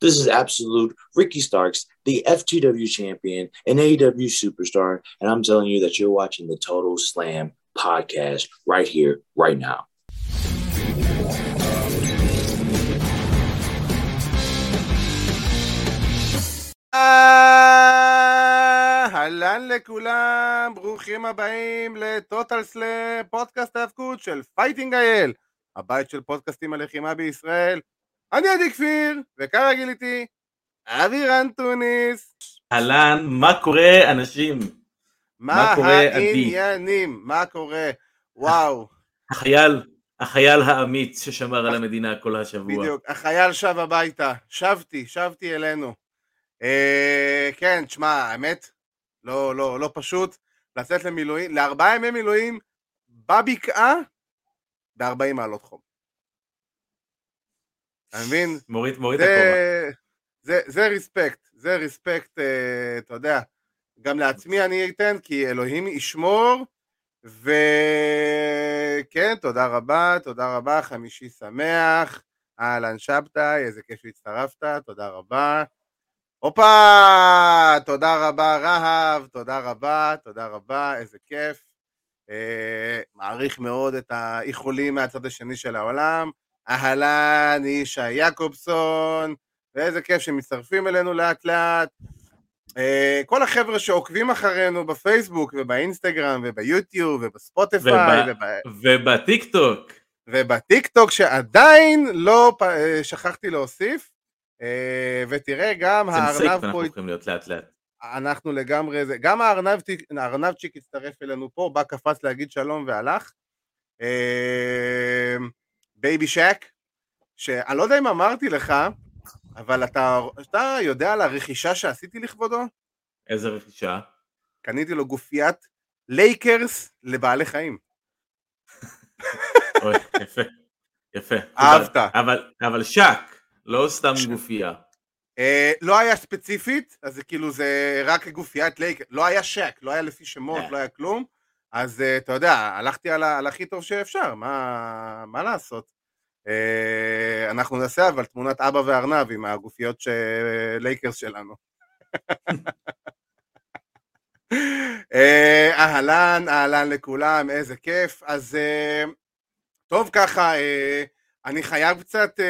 This is absolute Ricky Starks, the FTW champion and AEW superstar. And I'm telling you that you're watching the Total Slam podcast right here, right now. אהלן לכולם, ברוכים הבאים לטוטל סלאם, פודקאסט ההאבקות של פייטינג אייל, הבית של פודקאסטים הלחימה בישראל. אני עדי כפיר, וכרגיל איתי, אבירן טוניס. אהלן, מה קורה אנשים? מה העניינים? מה קורה? וואו. החייל, החייל האמיץ ששמר על המדינה כל השבוע. בדיוק, החייל שב הביתה, שבתי, שבתי אלינו. אה, כן, תשמע, האמת, לא, לא, לא פשוט לצאת למילואים, לארבעה ימי מילואים בבקעה ב-40 מעלות חום. אתה מבין? מוריד, מוריד את הכובע. זה, זה ריספקט, זה ריספקט, אה, אתה יודע, גם לעצמי אני אתן, כי אלוהים ישמור, וכן, תודה רבה, תודה רבה, חמישי שמח, אהלן שבתאי, איזה כיף שהצטרפת, תודה רבה. הופה! תודה רבה רהב, תודה רבה, תודה רבה, איזה כיף. אה, מעריך מאוד את האיחולים מהצד השני של העולם. אהלן, ישי יעקובסון, ואיזה כיף שמצטרפים אלינו לאט לאט. אה, כל החבר'ה שעוקבים אחרינו בפייסבוק ובאינסטגרם וביוטיוב ובספוטיפיי וב... ובטיק טוק. ובטיק טוק שעדיין לא אה, שכחתי להוסיף. אה, ותראה גם הארנב פה... אנחנו הולכים להיות לאט לאט. אנחנו לגמרי זה, גם הארנבצ'יק הצטרף אלינו פה, בא קפץ להגיד שלום והלך. בייבי שק, שאני לא יודע אם אמרתי לך, אבל אתה, אתה יודע על הרכישה שעשיתי לכבודו? איזה רכישה? קניתי לו גופיית לייקרס לבעלי חיים. אוי, יפה, יפה. אהבת. אבל, אבל שק, לא סתם גופייה. אה, לא היה ספציפית, אז זה כאילו זה רק גופיית לייקרס, לא היה שק, לא היה לפי שמות, אה. לא היה כלום, אז אה, אתה יודע, הלכתי על, ה- על הכי טוב שאפשר, מה, מה לעשות? אה, אנחנו נעשה אבל תמונת אבא וארנב עם הגופיות של לייקרס שלנו. אה, אהלן, אהלן לכולם, איזה כיף. אז טוב ככה, אני חייב קצת,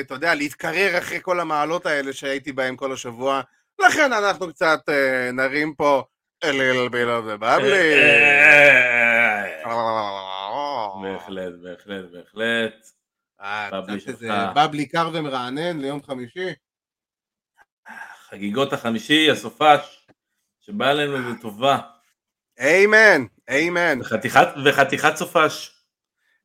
אתה יודע, להתקרר אחרי כל המעלות האלה שהייתי בהם כל השבוע, לכן אנחנו קצת נרים פה a little bit of the bubbly. בהחלט, בהחלט, בהחלט. אה, בבלי קר ומרענן ליום חמישי. חגיגות החמישי, הסופש, שבא אלינו לטובה. איימן, איימן. וחתיכת, סופש.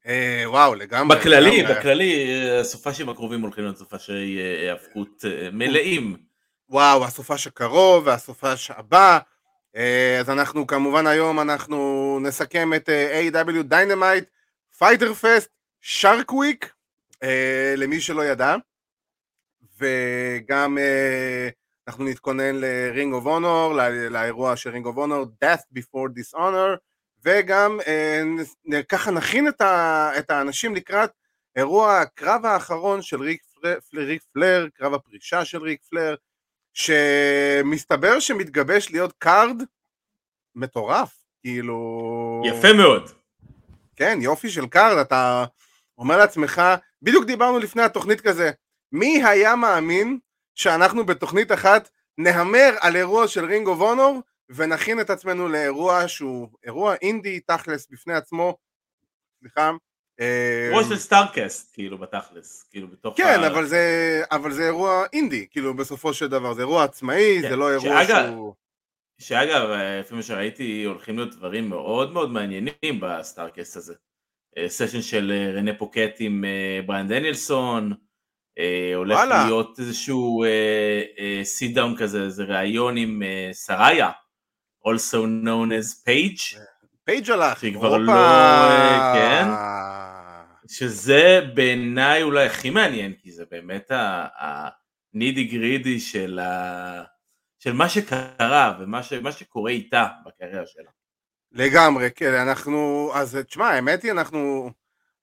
אה, וואו, לגמרי. בכללי. בכללי, הסופשים הקרובים הולכים להיות סופשי אה, היאבקות אה, מלאים. וואו, הסופש הקרוב והסופש הבא. אה, אז אנחנו כמובן היום אנחנו נסכם את AEW Dynamite, Fyter Fest, Shark Week, למי שלא ידע, וגם אה, אנחנו נתכונן ל-Ring of Honor, לאירוע של Ring of Honor, Death Before Dishonor, וגם אה, ככה נכין את, ה- את האנשים לקראת אירוע הקרב האחרון של ריק פלייר, קרב הפרישה של ריק פלייר, שמסתבר שמתגבש להיות card מטורף, כאילו... יפה מאוד. כן, יופי של card, אתה אומר לעצמך, בדיוק דיברנו לפני התוכנית כזה, מי היה מאמין שאנחנו בתוכנית אחת נהמר על אירוע של Ring of Honor ונכין את עצמנו לאירוע שהוא אירוע אינדי תכלס בפני עצמו, סליחה. אה, אירוע של Starrcast, כאילו, בתכלס. כאילו, בתוך כן, ה... אבל זה, אבל זה אירוע אינדי, כאילו בסופו של דבר, זה אירוע עצמאי, כן, זה לא אירוע שאגב, שהוא... שאגב, אה, לפי מה שראיתי, הולכים להיות דברים מאוד מאוד מעניינים ב Starrcast הזה. אה, סשן של אה, רנה פאקט עם אה, בריאן דניאלסון, אה, הולך וואלה. להיות איזשהו sit down כזה, איזה ראיון עם אה, סראיה, also known as Paige, פייג' הלך, שהיא כבר הופה. לא, אה, כן. שזה בעיניי אולי הכי מעניין, כי זה באמת ה nitty gritty של, ה... של מה שקרה ומה ש... מה שקורה איתה בקריירה שלה. לגמרי, כן, אנחנו, אז תשמע, האמת היא, אנחנו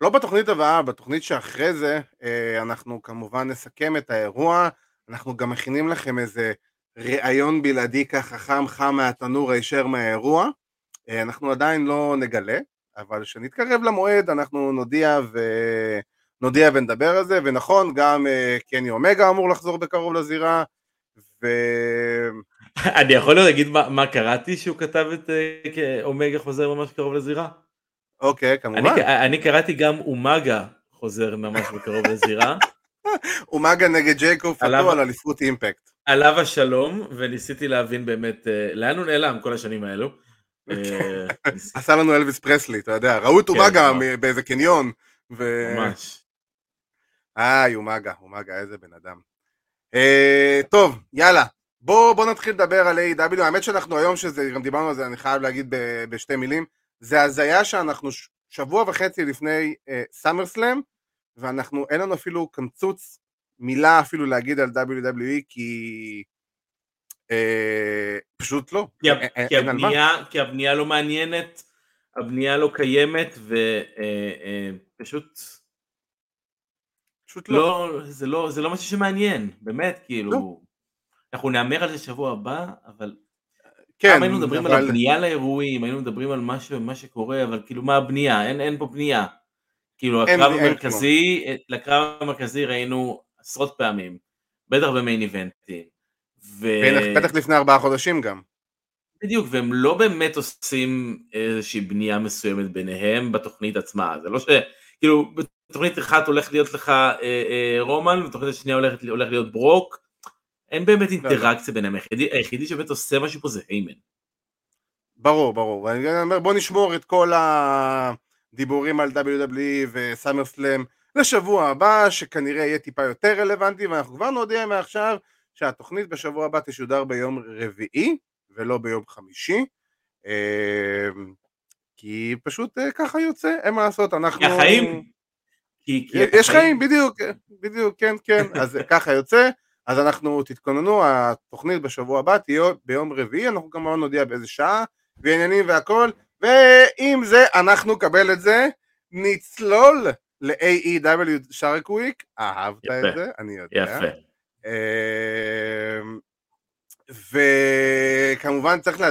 לא בתוכנית הבאה, בתוכנית שאחרי זה, אה, אנחנו כמובן נסכם את האירוע, אנחנו גם מכינים לכם איזה ראיון בלעדי ככה חם חם מהתנור הישר מהאירוע. אה, אנחנו עדיין לא נגלה, אבל כשנתקרב למועד אנחנו נודיע ו... נודיע ונדבר על זה, ונכון, גם אה, קני אומגה אמור לחזור בקרוב לזירה, ו... אני יכול להגיד מה, מה קראתי שהוא כתב את uh, אומגה חוזר ממש קרוב לזירה? אוקיי, כמובן. אני, אני קראתי גם אומגה חוזר ממש בקרוב לזירה. אומגה נגד ג'ייקוב פטו על אליפות אימפקט. עליו השלום, וניסיתי להבין באמת לאן הוא נעלם כל השנים האלו. עשה לנו אלוויס פרסלי, אתה יודע, ראו את כן, אומגה באיזה קניון. ממש. איי, אומגה, אומגה, איזה בן אדם. אה, טוב, יאללה, בואו בוא נתחיל לדבר על A.W. האמת שאנחנו היום, שזה, גם דיברנו על זה, אני חייב להגיד ב, בשתי מילים, זה הזיה שאנחנו שבוע וחצי לפני סאמר uh, סלאם, ואנחנו, אין לנו אפילו קמצוץ מילה אפילו להגיד על WWE, כי פשוט לא. כי, אין, כי, אין הבנייה, כי הבנייה לא מעניינת, הבנייה לא קיימת, ופשוט... Uh, uh, פשוט לא. לא, זה לא, זה לא משהו שמעניין, באמת, כאילו, לא. אנחנו נאמר על זה שבוע הבא, אבל כן, היינו מדברים אבל... על הבנייה לאירועים, היינו מדברים על מה שקורה, אבל כאילו מה הבנייה, אין, אין פה בנייה. כאילו אין, הקרב אין המרכזי, אין לקרב המרכזי ראינו עשרות פעמים, בטח במיין איבנטים. ו... בטח לפני ארבעה חודשים גם. בדיוק, והם לא באמת עושים איזושהי בנייה מסוימת ביניהם בתוכנית עצמה, זה לא ש... כאילו, בתוכנית אחת הולך להיות לך אה, אה, רומן, ובתוכנית השנייה הולך, הולך להיות ברוק, אין באמת לא, לא. אינטראקציה ביניהם, היחידי, היחידי שבאמת עושה משהו פה זה היימן. ברור, ברור, ואני אומר בוא נשמור את כל הדיבורים על WWE וסאמר סלאם לשבוע הבא, שכנראה יהיה טיפה יותר רלוונטי, ואנחנו כבר נודיע מעכשיו שהתוכנית בשבוע הבא תשודר ביום רביעי ולא ביום חמישי. אה, כי פשוט אה, ככה יוצא, אין מה לעשות, אנחנו... החיים. כי, כי יש חיים, בדיוק, בדיוק, כן, כן, אז ככה יוצא, אז אנחנו, תתכוננו, התוכנית בשבוע הבא תהיה ביום רביעי, אנחנו כמובן נודיע באיזה שעה, ועניינים והכל, ועם זה אנחנו נקבל את זה, נצלול ל-AEW שרק וויק, אהבת יפה, את זה, אני יודע. יפה. אמ, וכמובן צריך, לה...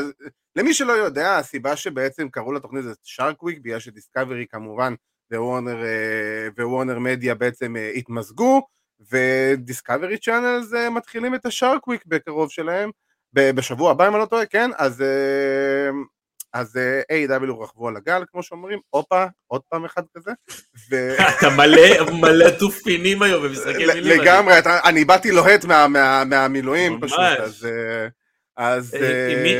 למי שלא יודע, הסיבה שבעצם קראו לתוכנית זה שרק וויק, בגלל שדיסקאברי כמובן ווורנר, אה, ווורנר מדיה בעצם אה, התמזגו, ודיסקאברי צ'אנלס אה, מתחילים את השארק וויק בקרוב שלהם, בשבוע הבא אם אני לא טועה, כן? אז, אז A.W. רכבו על הגל, כמו שאומרים, הופה, עוד פעם אחד כזה. ו... אתה מלא, מלא תופינים היום במשחקי מילים. לגמרי, אני באתי לוהט מהמילואים פשוט, אז... אז...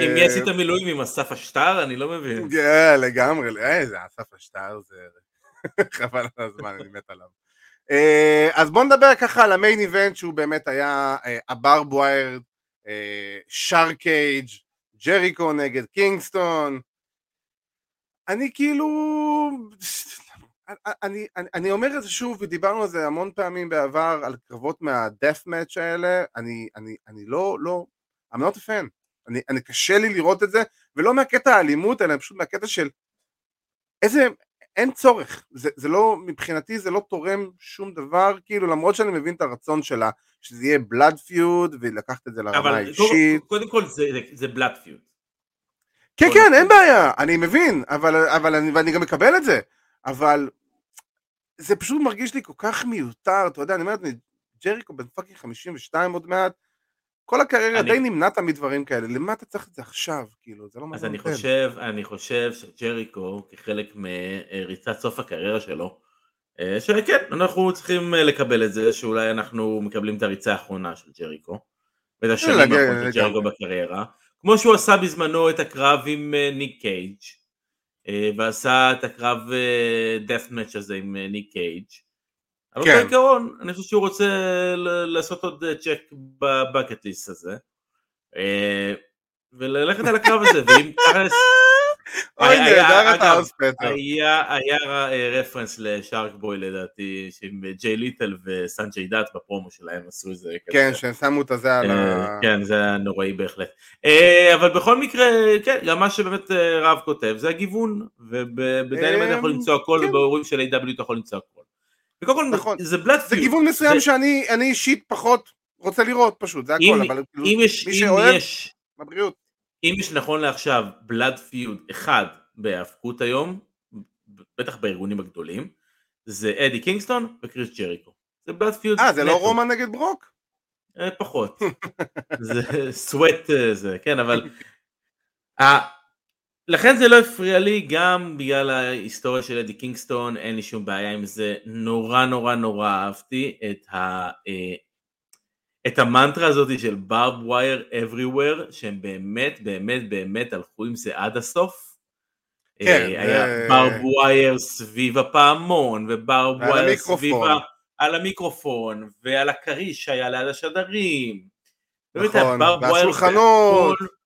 עם מי עשית מילואים? עם אסף השטר? אני לא מבין. כן, לגמרי, זה אסף השטר זה... חבל על הזמן, אני מת עליו. אה, אז בואו נדבר ככה על ה main event שהוא באמת היה ה barbed wire, shark cage, ג'ריקו נגד קינגסטון. אני כאילו... אני, אני, אני אומר את זה שוב, ודיברנו על זה המון פעמים בעבר, על קרבות מהדף מאץ' האלה, אני, אני, אני לא, לא, I'm not a fan. אני, אני קשה לי לראות את זה, ולא מהקטע האלימות, אלא פשוט מהקטע של איזה, אין צורך, זה, זה לא, מבחינתי זה לא תורם שום דבר, כאילו למרות שאני מבין את הרצון שלה, שזה יהיה בלאד פיוד ולקחת את זה לרמה האישית. קודם כל זה, זה בלאד פיוד. כן כן אין בעיה, אני מבין, אבל, אבל אני, ואני גם מקבל את זה, אבל זה פשוט מרגיש לי כל כך מיותר, אתה יודע, אני אומר, ג'ריקו בן fucking 52 עוד מעט, כל הקריירה אני... די נמנעת מדברים כאלה, למה אתה צריך את זה עכשיו? כאילו, זה לא מה אז אני חושב, אני חושב שג'ריקו, כחלק מריצת סוף הקריירה שלו, אה, שכן, אנחנו צריכים אה, לקבל את זה, שאולי אנחנו מקבלים את הריצה האחרונה של ג'ריקו, ואת השנים האחרונות של ג'ריקו בקריירה, כמו שהוא עשה בזמנו את הקרב עם אה, ניק גייג', ועשה את הקרב death match הזה עם ניק גייג', אבל כן. בעיקרון, אני חושב שהוא רוצה לעשות עוד check ב bucket הזה, אה, וללכת על הקרב הזה, ואם תכלס... אוי, נהדר אתה עושה פטר. היה רפרנס לשארק בוי לדעתי, עם ג'יי לית'ל וסנג'י דאט בפרומו שלהם עשו איזה כזה. כן, שהם שמו את הזה על אה, ה... כן, זה היה נוראי בהחלט. אה, אבל בכל מקרה, כן, גם מה שבאמת רב כותב זה הגיוון, ובדיינמט אתה יכול למצוא הכל, כן. ובאירועים של A.W. אתה יכול למצוא הכל. וקודם כל, נכון. זה בלאט זה גיוון מסוים זה... שאני אישית פחות רוצה לראות פשוט, זה הכל, אבל כאילו, אם יש, מי אם שאוהב, יש, בבריאות. אם יש נכון לעכשיו בלאד פיוד אחד בהאבקות היום, בטח בארגונים הגדולים, זה אדי קינגסטון וקריס ג'ריקו. זה blood feud. אה, זה לא רומן נגד ברוק? אה, פחות. זה סוואט זה, כן, אבל... לכן זה לא הפריע לי, גם בגלל ההיסטוריה של אדי קינגסטון, אין לי שום בעיה עם זה, נורא נורא נורא אהבתי את, ה, אה, את המנטרה הזאת של barbed wire everywhere, שהם באמת באמת באמת הלכו עם זה עד הסוף. אה, כן. היה barbed wire סביב הפעמון, ו barbed wire סביב ה... על המיקרופון, ועל הכריש שהיה ליד השדרים. נכון, והשולחנות.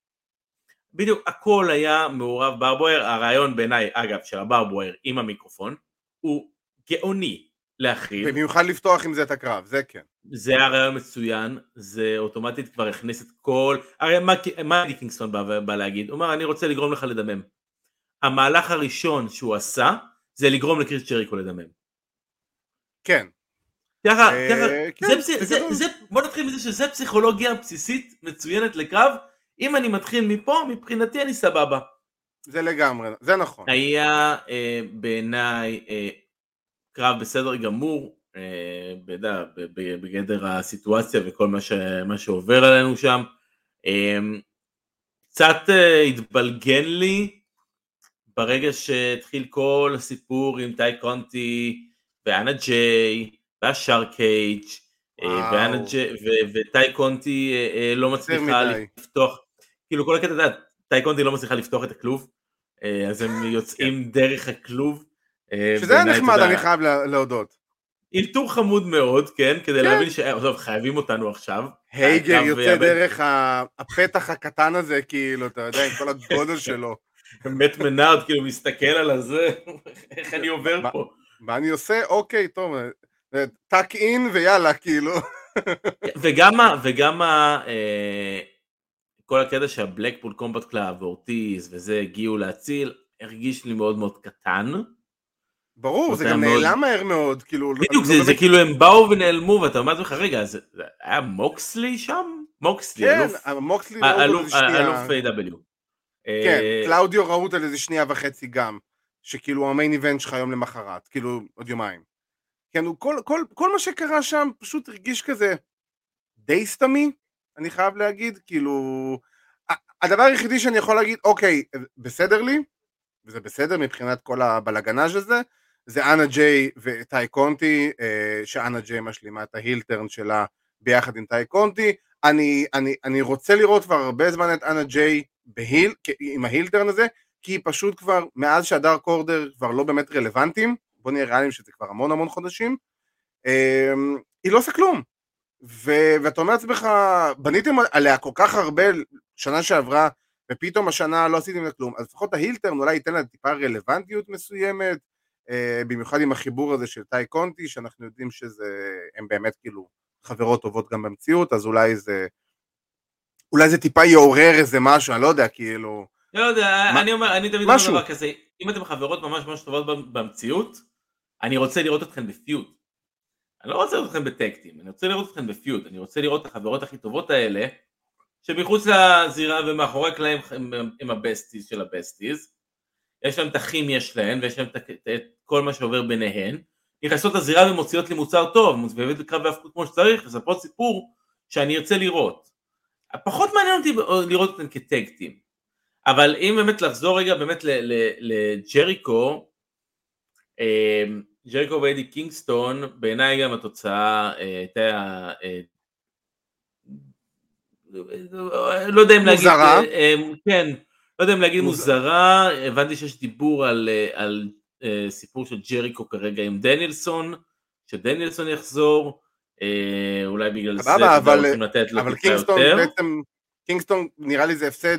בדיוק, הכל היה מעורב ב barbed wire, הרעיון בעיניי, אגב, של ה barbed wire עם המיקרופון, הוא גאוני להכיל. במיוחד לפתוח עם זה את הקרב, זה כן. זה היה רעיון מצוין, זה אוטומטית כבר הכניס את כל, הרי מה, מה אדי קינגסטון בא, בא להגיד? הוא אמר, אני רוצה לגרום לך לדמם. המהלך הראשון שהוא עשה, זה לגרום לקריס צ'ריקו לדמם. כן. ככה, אה, ככה, כן, בוא נתחיל מזה שזה פסיכולוגיה בסיסית מצוינת לקרב, אם אני מתחיל מפה, מבחינתי אני סבבה. זה לגמרי, זה נכון. היה אה, בעיניי אה, קרב בסדר גמור, אה, בדע, בגדר הסיטואציה וכל מה, ש, מה שעובר עלינו שם. אה, קצת אה, התבלגן לי ברגע שהתחיל כל הסיפור עם טי קונטי ואנה ג'יי והשאר קייג' אה, וטי קונטי אה, אה, לא מצליחה לפתוח, כאילו כל הקטע, אתה טי קונטי לא מצליחה לפתוח את הכלוב, אז הם יוצאים כן. דרך הכלוב. שזה היה נחמד, אני חייב להודות. אלתור חמוד מאוד, כן, כדי כן. להבין שחייבים אותנו עכשיו. האגר יוצא דרך הפתח הקטן הזה, כאילו, אתה יודע, עם כל הגודל שלו. מאט מנארד, כאילו, מסתכל על הזה, איך אני עובר פה. מה אני עושה? אוקיי, טוב, tuck in ויאללה, כאילו. וגם, אה, כל הקטע שה Blackpool Combat Club ואורטיז וזה הגיעו להציל, הרגיש לי מאוד מאוד קטן. ברור, זה גם מאוד... נעלם מהר מאוד, כאילו... בדיוק, לא זה, זה, זה כאילו הם באו ונעלמו, ואתה אומר לעצמך, רגע, זה, זה היה מוקסלי שם? מוקסלי, כן, אלוף... מוקסלי לא אלוף, אלוף A.W. כן, אה, קלאודיו רהוט על איזה שנייה וחצי גם, שכאילו המיין איבנט שלך יום למחרת, כאילו עוד יומיים. כן, כל, כל, כל מה שקרה שם פשוט הרגיש כזה די סתמי, אני חייב להגיד, כאילו... הדבר היחידי שאני יכול להגיד, אוקיי, בסדר לי, וזה בסדר מבחינת כל הבלגנאז' הזה, זה אנה ג'יי וטי קונטי, אה, שאנה ג'יי משלימה את ההילטרן שלה ביחד עם טי קונטי. אני, אני, אני רוצה לראות כבר הרבה זמן את אנה ג'יי בהיל, עם ההילטרן הזה, כי היא פשוט כבר, מאז שהדארק אורדר כבר לא באמת רלוונטיים, בוא נהיה ריאליים שזה כבר המון המון חודשים, אמ, היא לא עושה כלום. ו- ואתה אומר לעצמך, בניתם עליה כל כך הרבה שנה שעברה, ופתאום השנה לא עשיתם לה כלום, אז לפחות ההילטרן אולי ייתן לה טיפה רלוונטיות מסוימת, אה, במיוחד עם החיבור הזה של טי קונטי, שאנחנו יודעים הם באמת כאילו חברות טובות גם במציאות, אז אולי זה, אולי זה טיפה יעורר איזה משהו, אני לא יודע, כאילו... לא יודע, מה, אני אומר, אני תמיד אומר דבר כזה, אם אתם חברות ממש ממש טובות במציאות, אני רוצה לראות אתכם בפיוט. אני לא רוצה לראות אתכם בטקטים, אני רוצה לראות אתכם בפיוט, אני רוצה לראות את החברות הכי טובות האלה, שמחוץ לזירה ומאחורי הקלעים הם, הבסטיז של הבסטיז, יש להם את הכימיה שלהם ויש להם את כל מה שעובר ביניהן, נכנסות לזירה ומוציאות לי מוצר טוב, מוצבבת לקרב והפכות כמו שצריך, מספרות סיפור שאני ארצה לראות. פחות מעניין אותי לראות אותם כטקטים, אבל אם באמת לחזור רגע באמת לג'ריקו, אמ, ג'ריקו ואדי קינגסטון, בעיניי גם התוצאה אה, הייתה, אה, לא יודע אם להגיד, מוזרה, אה, כן, לא יודע אם להגיד מוזרה, הבנתי שיש דיבור על, על סיפור של ג'ריקו כרגע עם דניאלסון, שדניאלסון יחזור, אולי בגלל זה אבל, רוצים לתת לו טיפה יותר. בעצם, קינגסטון נראה לי זה הפסד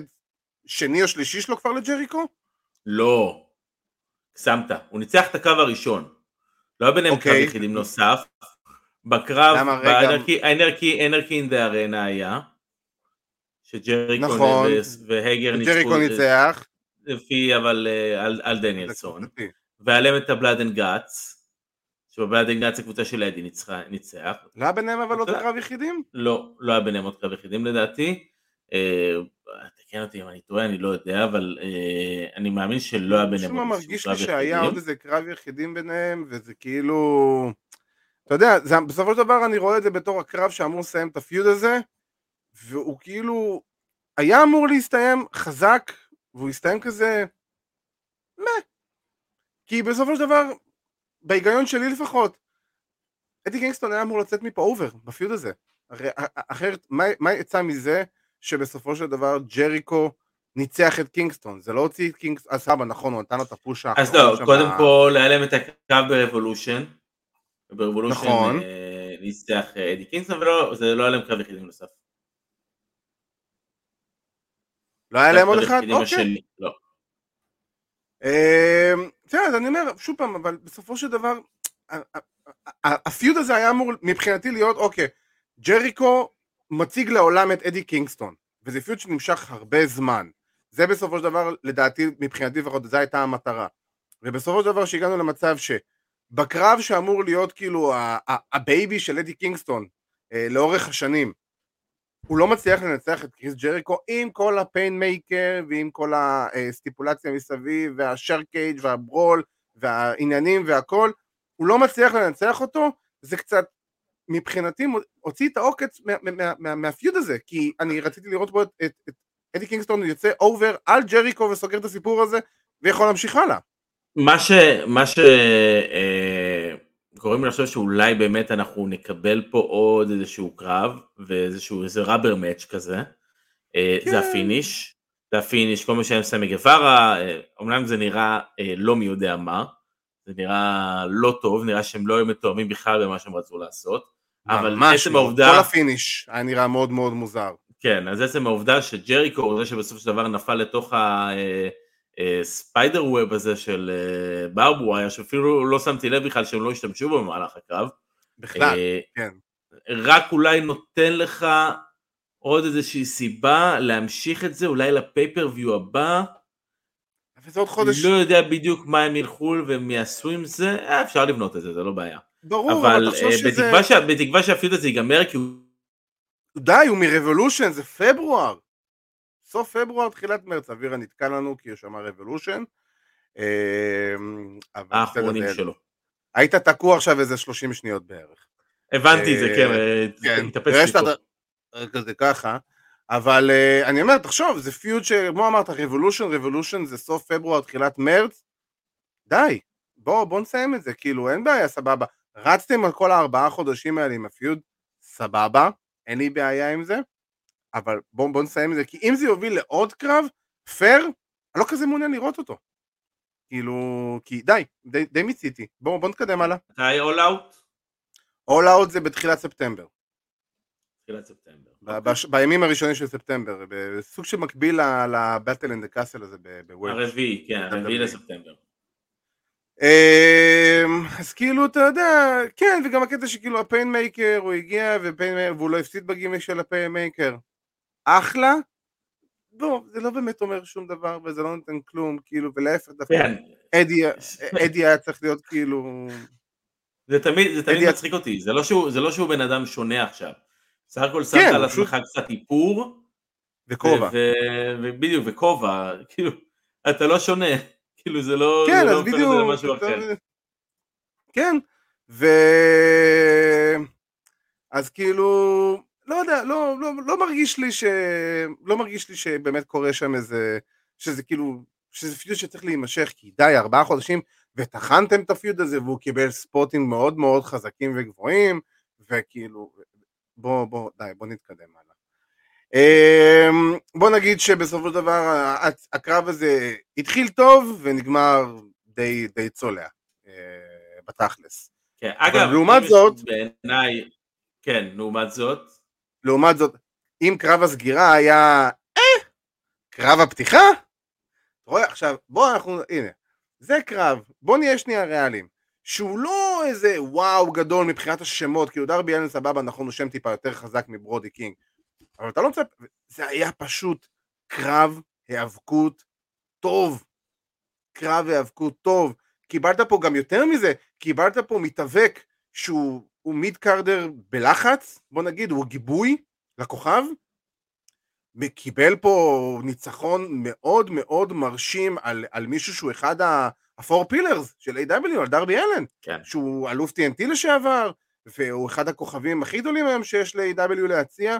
שני או שלישי שלו כבר לג'ריקו? לא, שמת, הוא ניצח את הקו הראשון, לא היה ביניהם קרב אוקיי. יחידים נוסף, בקרב, האנרקי דה ארנה היה, שג'ריקו נכון, והגר ניצחו, ניצח, לפי אבל אה, על, על דניאלסון, ועליהם את הבלאד אנד גאץ, שבבלאד גאץ הקבוצה של אדי ניצח. לא היה ביניהם אבל עוד קרב יחידים? לא, לא היה ביניהם עוד קרב יחידים לדעתי. תקן אותי אם אני טועה, אני לא יודע, אבל אה, אני מאמין שלא היה ביניהם קרב יחידים. מרגיש לי שהיה עוד איזה קרב יחידים ביניהם, וזה כאילו... אתה יודע, זה, בסופו של דבר אני רואה את זה בתור הקרב שאמור לסיים את הפיוד הזה, והוא כאילו היה אמור להסתיים חזק, והוא הסתיים כזה... מה? כי בסופו של דבר, בהיגיון שלי לפחות, אדי קינגסטון היה אמור לצאת מפה over, ב feud הזה. הרי אחרת, מה, מה יצא מזה שבסופו של דבר ג'ריקו ניצח את קינגסטון? זה לא הוציא את קינגסטון, אז סבא, נכון, הוא נתן לו את ה push האחרון. אז לא, קודם. כל היה להם את הקרב ב Revolution. ב Revolution נכון. אה, ניצח אה, אדי קינגסטון, וזה לא היה להם קרב יחידים נוסף. לא היה להם עוד אחד? אוקיי. לא. אמ, בסדר, אז אני אומר, שוב פעם, אבל בסופו של דבר, ה feud הזה היה אמור מבחינתי להיות, אוקיי, ג'ריקו מציג לעולם את אדי קינגסטון, וזה feud שנמשך הרבה זמן. זה בסופו של דבר, לדעתי, מבחינתי לפחות, זו הייתה המטרה. ובסופו של דבר שהגענו למצב שבקרב שאמור להיות כאילו ה baby של אדי קינגסטון אה, לאורך השנים, הוא לא מצליח לנצח את קריס ג'ריקו עם כל ה Painmaker ועם כל הסטיפולציה מסביב וה shark cage וה brawl והעניינים והכל הוא לא מצליח לנצח אותו זה קצת מבחינתי הוציא את העוקץ מה feud הזה כי אני רציתי לראות פה את, אדי קינגסטון יוצא over על ג'ריקו וסוגר את הסיפור הזה ויכול להמשיך הלאה. מה ש... מה ש... אה... גורם לי לחשוב שאולי באמת אנחנו נקבל פה עוד איזשהו קרב ואיזשהו איזה rubber match כזה. אה, כן. זה ה finish, זה ה finish, כל מה שהיה עם סמי גווארה, אה, אומנם זה נראה אה, לא מי יודע מה, זה נראה לא טוב, נראה שהם לא היו מתואמים בכלל במה שהם רצו לעשות. אבל עצם לא. העובדה... כל ה finish היה נראה מאוד מאוד מוזר. כן, אז עצם העובדה שג'ריקו הוא זה שבסופו של דבר נפל לתוך ה... spider web הזה של barbed wire, שאפילו לא שמתי לב בכלל שהם לא השתמשו בו במהלך הקרב. בכלל, כן. רק אולי נותן לך עוד איזושהי סיבה להמשיך את זה, אולי ל pay-per-view הבא. וזה עוד חודש. לא יודע בדיוק מה הם ילכו והם יעשו עם זה, אה, אפשר לבנות את זה, זה לא בעיה. ברור, אבל, אבל תחשוב שזה... בתקווה שה feud הזה ייגמר כי הוא... די, הוא מ Revolution, זה פברואר. סוף פברואר, תחילת מרץ, אווירה נתקע לנו כי הוא שמע Revolution. האחרונים שלו. היית תקוע עכשיו איזה 30 שניות בערך. הבנתי את זה, כן, כן. התאפס לי פה. כזה ככה. אבל אני אומר, תחשוב, זה feud כמו אמרת, Revolution, Revolution זה סוף פברואר, תחילת מרץ, די, בואו בוא נסיים את זה, כאילו, אין בעיה, סבבה. רצתם על כל הארבעה חודשים האלה עם ה feud, סבבה, אין לי בעיה עם זה, אבל בואו בוא נסיים את זה, כי אם זה יוביל לעוד קרב, פייר, אני לא כזה מעוניין לראות אותו. כאילו, כי די, די, די מיציתי. בואו בוא נתקדם הלאה. מתי All Out? All Out זה בתחילת ספטמבר. תחילת ספטמבר. בש, בימים הראשונים של ספטמבר, בסוג של מקביל ל Battle at ה Castle הזה בוולש. הרביעי, כן, הרביעי לספטמבר. אמ, אז כאילו אתה יודע, כן וגם הקטע שכאילו ה Painmaker הוא הגיע והוא לא הפסיד בגימיק של הפיין מייקר אחלה, לא, זה לא באמת אומר שום דבר וזה לא נותן כלום, כאילו, ולהפך דווקא, כן. אדי, אדי היה צריך להיות כאילו... זה תמיד, זה תמיד מצחיק אותי, זה לא, שהוא, זה לא שהוא בן אדם שונה עכשיו. סך הכל שמת כן, על עצמך פשוט... קצת איפור. וכובע. ובדיוק, וכובע, כאילו, אתה לא שונה, כאילו זה לא, כן, זה לא הופך את זה למשהו אחר. כן, ו... אז כאילו, לא יודע, לא, לא, לא מרגיש לי ש... לא מרגיש לי שבאמת קורה שם איזה... שזה כאילו... שזה פיוד שצריך להימשך, כי די, ארבעה חודשים, וטחנתם את הפיוד הזה, והוא קיבל ספוטים מאוד מאוד חזקים וגבוהים, וכאילו... בוא, בוא, די, בוא נתקדם בוא נגיד שבסופו של דבר הקרב הזה התחיל טוב ונגמר די, די צולע אה, בתכלס. כן, אגב, לעומת זאת, בעיניי, כן, לעומת זאת, לעומת זאת, אם קרב הסגירה היה אה, קרב הפתיחה, רואה עכשיו, בוא אנחנו, הנה, זה קרב, בוא נהיה שנייה ריאליים, שהוא לא איזה וואו גדול מבחינת השמות, כאילו דרבי אלן סבבה, נכון, הוא שם טיפה יותר חזק מברודי קינג, אבל אתה לא מצפה, זה היה פשוט קרב היאבקות טוב, קרב היאבקות טוב, קיבלת פה גם יותר מזה, קיבלת פה מתאבק שהוא מיד קארדר בלחץ, בוא נגיד, הוא גיבוי לכוכב, קיבל פה ניצחון מאוד מאוד מרשים על, על מישהו שהוא אחד ה-4 פילרס של A.W, על דרבי אלן, כן. שהוא אלוף TNT לשעבר, והוא אחד הכוכבים הכי גדולים היום שיש ל-A.W להציע,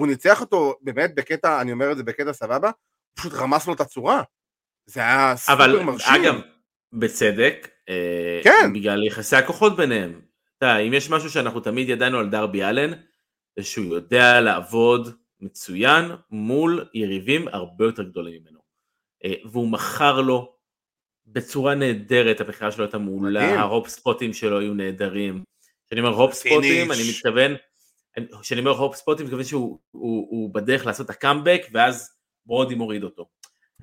והוא ניצח אותו באמת בקטע, אני אומר את זה בקטע סבבה, פשוט רמס לו את הצורה. זה היה סופר מרשים. אבל אגב, בצדק, אה, כן. בגלל יחסי הכוחות ביניהם. אתה אם יש משהו שאנחנו תמיד ידענו על דרבי אלן, זה שהוא יודע לעבוד מצוין מול יריבים הרבה יותר גדולים ממנו. אה, והוא מכר לו בצורה נהדרת, הבחירה שלו הייתה מעולה. הרופ ספוטים שלו היו נהדרים. כשאני אומר הופ ספוטים. אני מתכוון, כשאני אומר הופ ספוטים, אני מתכוון שהוא הוא, הוא בדרך לעשות את הקאמבק, ואז ברודי מוריד אותו.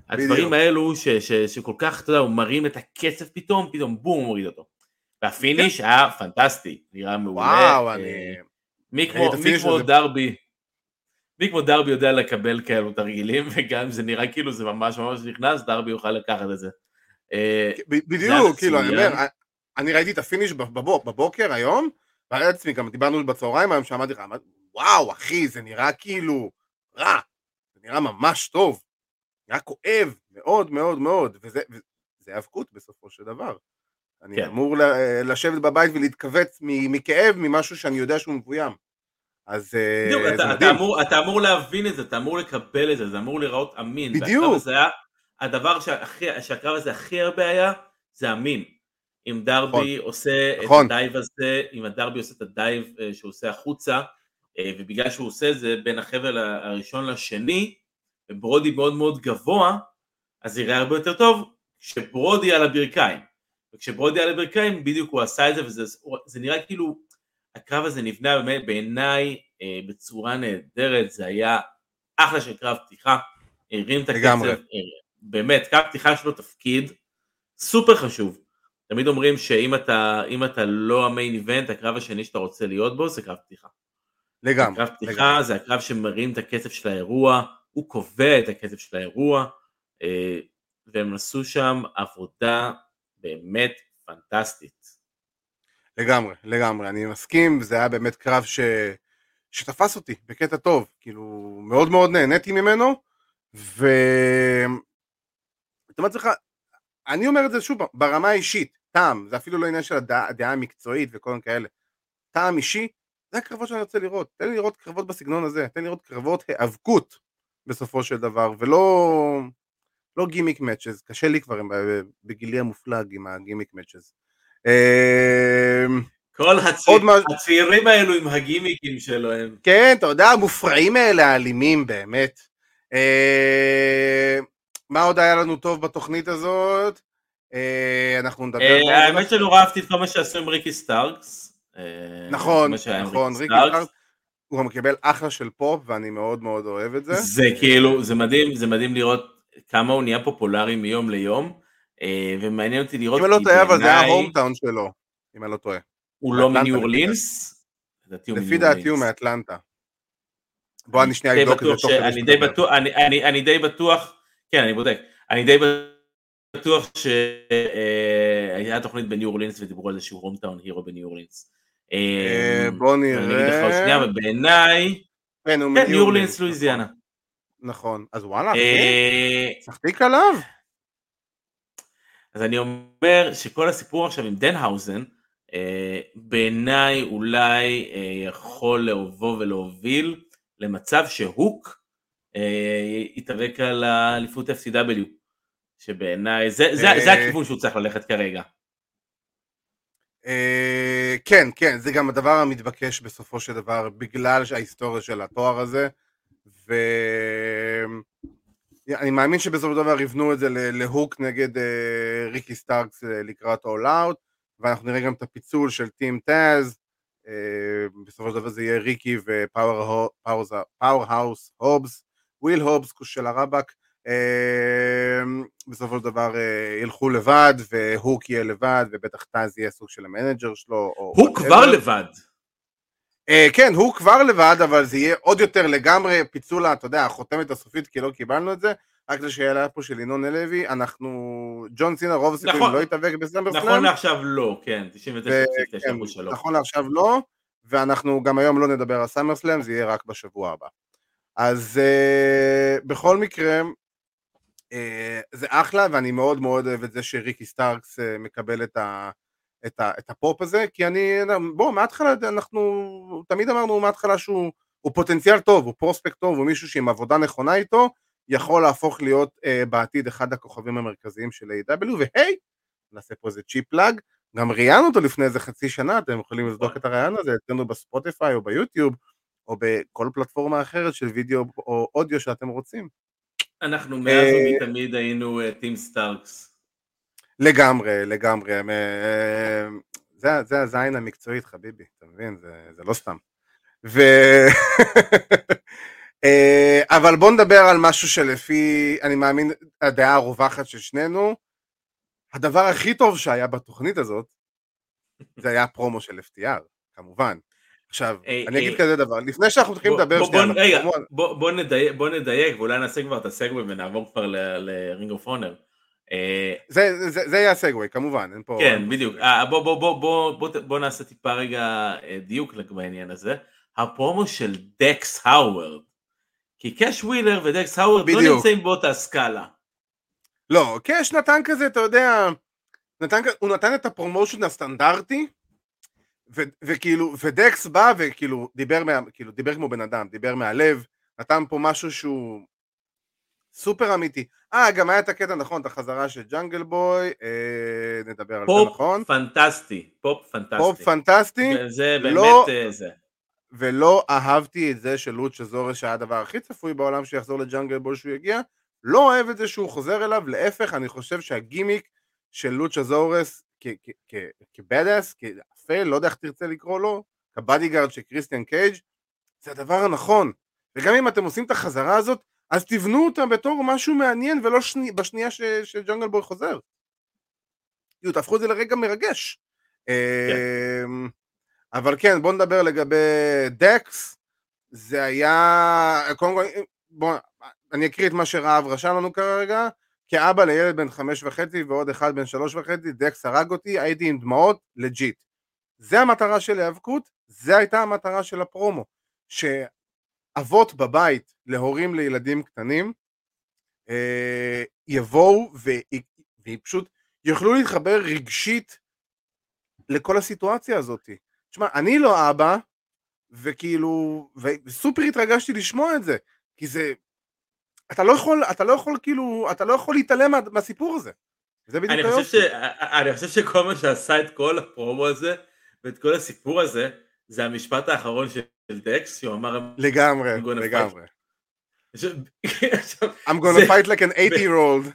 הדברים. האלו ש, ש, שכל כך, אתה יודע, הוא מרים את הקצב פתאום, פתאום בום, הוא מוריד אותו. והפיניש היה פנטסטי, נראה מעולה. כן. וואו, אה, אני... מי כמו, מי כמו? דרבי, מי כמו דרבי יודע לקבל כאלו תרגילים, וגם אם זה נראה כאילו זה ממש ממש נכנס, דרבי יוכל לקחת את זה. אה, זה בדיוק, כאילו, אני. אומר, אני ראיתי את ה finish בבוק- בבוקר היום, ואני לעצמי, גם דיברנו בצהריים היום, שאמרתי לך, וואו, אחי, זה נראה כאילו רע, זה נראה ממש טוב, נראה כואב, מאוד מאוד מאוד, וזה זה האבקות בסופו של דבר. אני כן. אמור לשבת בבית ולהתכווץ מכאב ממשהו שאני יודע שהוא מבוים. אז אה, בדיוק, זה אתה, אתה, מדהים. אמור, אתה אמור להבין את זה, אתה אמור לקבל את זה, זה אמור להיראות אמין. בדיוק. והקרב הזה היה, הדבר שהכי, שהקרב הזה הכי הרבה היה, זה אמין. אם דרבי נכון. עושה נכון. את ה dive הזה, אם הדרבי עושה את ה dive אה, שהוא עושה החוצה, אה, ובגלל שהוא עושה את זה בין החבל הראשון לשני, וברודי מאוד מאוד גבוה, אז זה יראה הרבה יותר טוב כשברודי על הברכיים. וכשברודי על הברכיים, בדיוק הוא עשה את זה, וזה זה נראה כאילו, הקרב הזה נבנה באמת בעיניי אה, בצורה נהדרת, זה היה אחלה של קרב פתיחה, הרים את הקצב. אה, באמת, קרב פתיחה יש לו תפקיד סופר חשוב. תמיד אומרים שאם אתה, אתה לא המיין איבנט, הקרב השני שאתה רוצה להיות בו זה קרב פתיחה. לגמרי. קרב לגמרי. פתיחה זה הקרב שמרים את הקצב של האירוע, הוא קובע את הקצב של האירוע, אה, והם עשו שם עבודה באמת פנטסטית. לגמרי, לגמרי, אני מסכים, זה היה באמת קרב ש... שתפס אותי בקטע טוב, כאילו מאוד מאוד נהניתי ממנו, ו... אתה אומר לעצמך, אני אומר את זה שוב, ברמה האישית, טעם, זה אפילו לא עניין של הדעה, הדעה המקצועית וכל מיני כאלה, טעם אישי, זה הקרבות שאני רוצה לראות, תן לי לראות קרבות בסגנון הזה, תן לי לראות קרבות היאבקות בסופו של דבר, ולא לא גימיק מאצ'ז, קשה לי כבר בגילי המופלג עם הגימיק מאצ'ז. אמ, כל הצ... עוד מה- הצעירים האלו עם הגימיקים שלהם. כן, אתה יודע, המופרעים האלה, האלימים באמת. אה, מה עוד היה לנו טוב בתוכנית הזאת? אה, אנחנו נדבר... אה, האמת שנורא אהבתי את כל מה שעשו עם ריקי סטארקס. אה, נכון, נכון, ריקי סטארקס. סטארק, הוא גם קיבל אחלה של פופ, ואני מאוד מאוד אוהב את זה. זה כאילו, זה מדהים, זה מדהים לראות כמה הוא נהיה פופולרי מיום ליום, ומעניין אותי לראות, אם אני לא טועה, אבל זה היה בעיניי ההום טאון שלו, אם אני לא טועה. הוא לא מניו אורלינס? לפי דעתי הוא. מאטלנטה. בוא אני שנייה אבדוק את זה בטוח תוך אני די. בטוח, אני- די בטוח, כן, אני בודק, אני די בטוח שהיה תוכנית בניו אורלינס ודיברו על זה שהוא הומטאון הירו בניו אורלינס. אה, בוא אני אגיד לך עוד נראה. שנייה, ובעיניי, כן, כן, ניו אורלינס, אורלינס, לואיזיאנה. נכון, נכון. אז וואלה, אה, שחקתי עליו. אז אני אומר שכל הסיפור עכשיו עם דנהאוזן, אה, בעיניי אולי אה, יכול לבוא ולהוביל למצב שהוק אה, יתאבק על האליפות FCW, שבעיניי זה, זה, זה אה. הכיוון שהוא צריך ללכת כרגע. אה, כן, כן, זה גם הדבר המתבקש בסופו של דבר, בגלל ההיסטוריה של התואר הזה, ואני מאמין שבסופו של דבר יבנו את זה להוק נגד אה, ריקי סטארקס לקראת All Out, ואנחנו נראה גם את הפיצול של Team Taz, בסופו של דבר זה יהיה ריקי ופאוור האוס הובס, וויל הובס של הרבאק, בסופו של דבר אה, ילכו לבד, והוק יהיה לבד, ובטח טאז יהיה סוג של ה manager שלו. הוא. כבר לבד. אה, כן, הוא כבר לבד, אבל זה יהיה עוד יותר לגמרי פיצול, אתה יודע, החותמת הסופית, כי לא קיבלנו את זה, רק לשאלה פה של ינון הלוי, אנחנו, ג'ון סינה רוב הסיכויים נכון, לא יתאבק ב SummerSlam. נכון לעכשיו לא, כן, 99.9 כן, שלו. נכון לעכשיו לא, ואנחנו גם היום לא נדבר על SummerSlam, זה יהיה רק בשבוע הבא. אז uh, בכל מקרה, זה אחלה, ואני מאוד מאוד אוהב את זה שריקי סטארקס uh, מקבל את, ה, את, ה, את הפופ הזה, כי אני, בוא, מההתחלה אנחנו, תמיד אמרנו מההתחלה שהוא פוטנציאל טוב, הוא prospect טוב, הוא מישהו שעם עבודה נכונה איתו, יכול להפוך להיות uh, בעתיד אחד הכוכבים המרכזיים של A.E.W. והי, נעשה פה איזה cheap plug, גם ראיינו אותו לפני איזה חצי שנה, אתם יכולים לבדוק את הראיון הזה אצלנו בספוטיפיי או ביוטיוב, או בכל פלטפורמה אחרת של וידאו או אודיו שאתם רוצים. אנחנו מאז אה, ומתמיד היינו team אה, סטארקס. לגמרי, לגמרי. זה, זה הזין המקצועית, חביבי, אתה מבין? זה, זה לא סתם. ו... אה, אבל בוא נדבר על משהו שלפי, אני מאמין, הדעה הרווחת של שנינו. הדבר הכי טוב שהיה בתוכנית הזאת, זה היה הפרומו של FTR, כמובן. עכשיו, אי, אני אי, אגיד כזה דבר, לפני שאנחנו מתחילים לדבר שנייה, רגע, בוא, בוא, נדייק, בוא נדייק ואולי נעשה כבר את הסגווי ונעבור כבר לרינג אוף אונר. זה, זה, זה יהיה ה segue, כמובן, אין פה... כן, בדיוק. אה, בוא, בוא, בוא, בוא, בוא, בוא נעשה טיפה רגע אה, דיוק בעניין הזה. הפרומו של דקס האוורד כי קאש ווילר ודקס האוורד לא נמצאים באותה סקאלה. לא, קאש נתן כזה, אתה יודע, נתן, הוא נתן את ה promotion הסטנדרטי, ו, וכאילו, ודקס בא וכאילו דיבר, מה, כאילו, דיבר כמו בן אדם, דיבר מהלב, נתן פה משהו שהוא סופר אמיתי. אה, גם היה את הקטע, נכון, את החזרה של ג'אנגל בוי, אה, נדבר על זה, נכון? פופ פנטסטי, פופ פנטסטי. פופ פנטסטי. זה באמת לא, זה. ולא אהבתי את זה של Luchasaurus שהיה הדבר הכי צפוי בעולם שיחזור לג'אנגל בוי שהוא יגיע, לא אוהב את זה שהוא חוזר אליו, להפך אני חושב שהגימיק של Luchasaurus כ badass, כאפל, לא יודע איך תרצה לקרוא לו, כ bodyguard של קריסטיאן קייג', זה הדבר הנכון. וגם אם אתם עושים את החזרה הזאת, אז תבנו אותה בתור משהו מעניין ולא שני, בשנייה ש, שג'אנגל בוי חוזר. כאילו, תהפכו את זה לרגע מרגש. Yeah. כן. אמ, אבל כן, בוא נדבר לגבי דקס, זה היה, קודם כל, בוא, אני אקריא את מה שרהב רשם לנו כרגע, כאבא לילד בן חמש וחצי ועוד אחד בן שלוש וחצי, דקס הרג אותי, הייתי עם דמעות, legit. זה המטרה של היאבקות, זה הייתה המטרה של הפרומו, שאבות בבית להורים לילדים קטנים אה, יבואו ופשוט יוכלו להתחבר רגשית לכל הסיטואציה הזאת. תשמע, אני לא אבא, וכאילו, וסופר התרגשתי לשמוע את זה, כי זה, אתה לא יכול, אתה לא יכול כאילו, אתה לא יכול להתעלם מה, מהסיפור הזה. זה בדיוק אני חושב, ש, אני חושב שכל מה שעשה את כל הפרומו הזה, ואת כל הסיפור הזה, זה המשפט האחרון של דקס, שהוא אמר... לגמרי, לגמרי. I'm gonna fight like an 80 year old,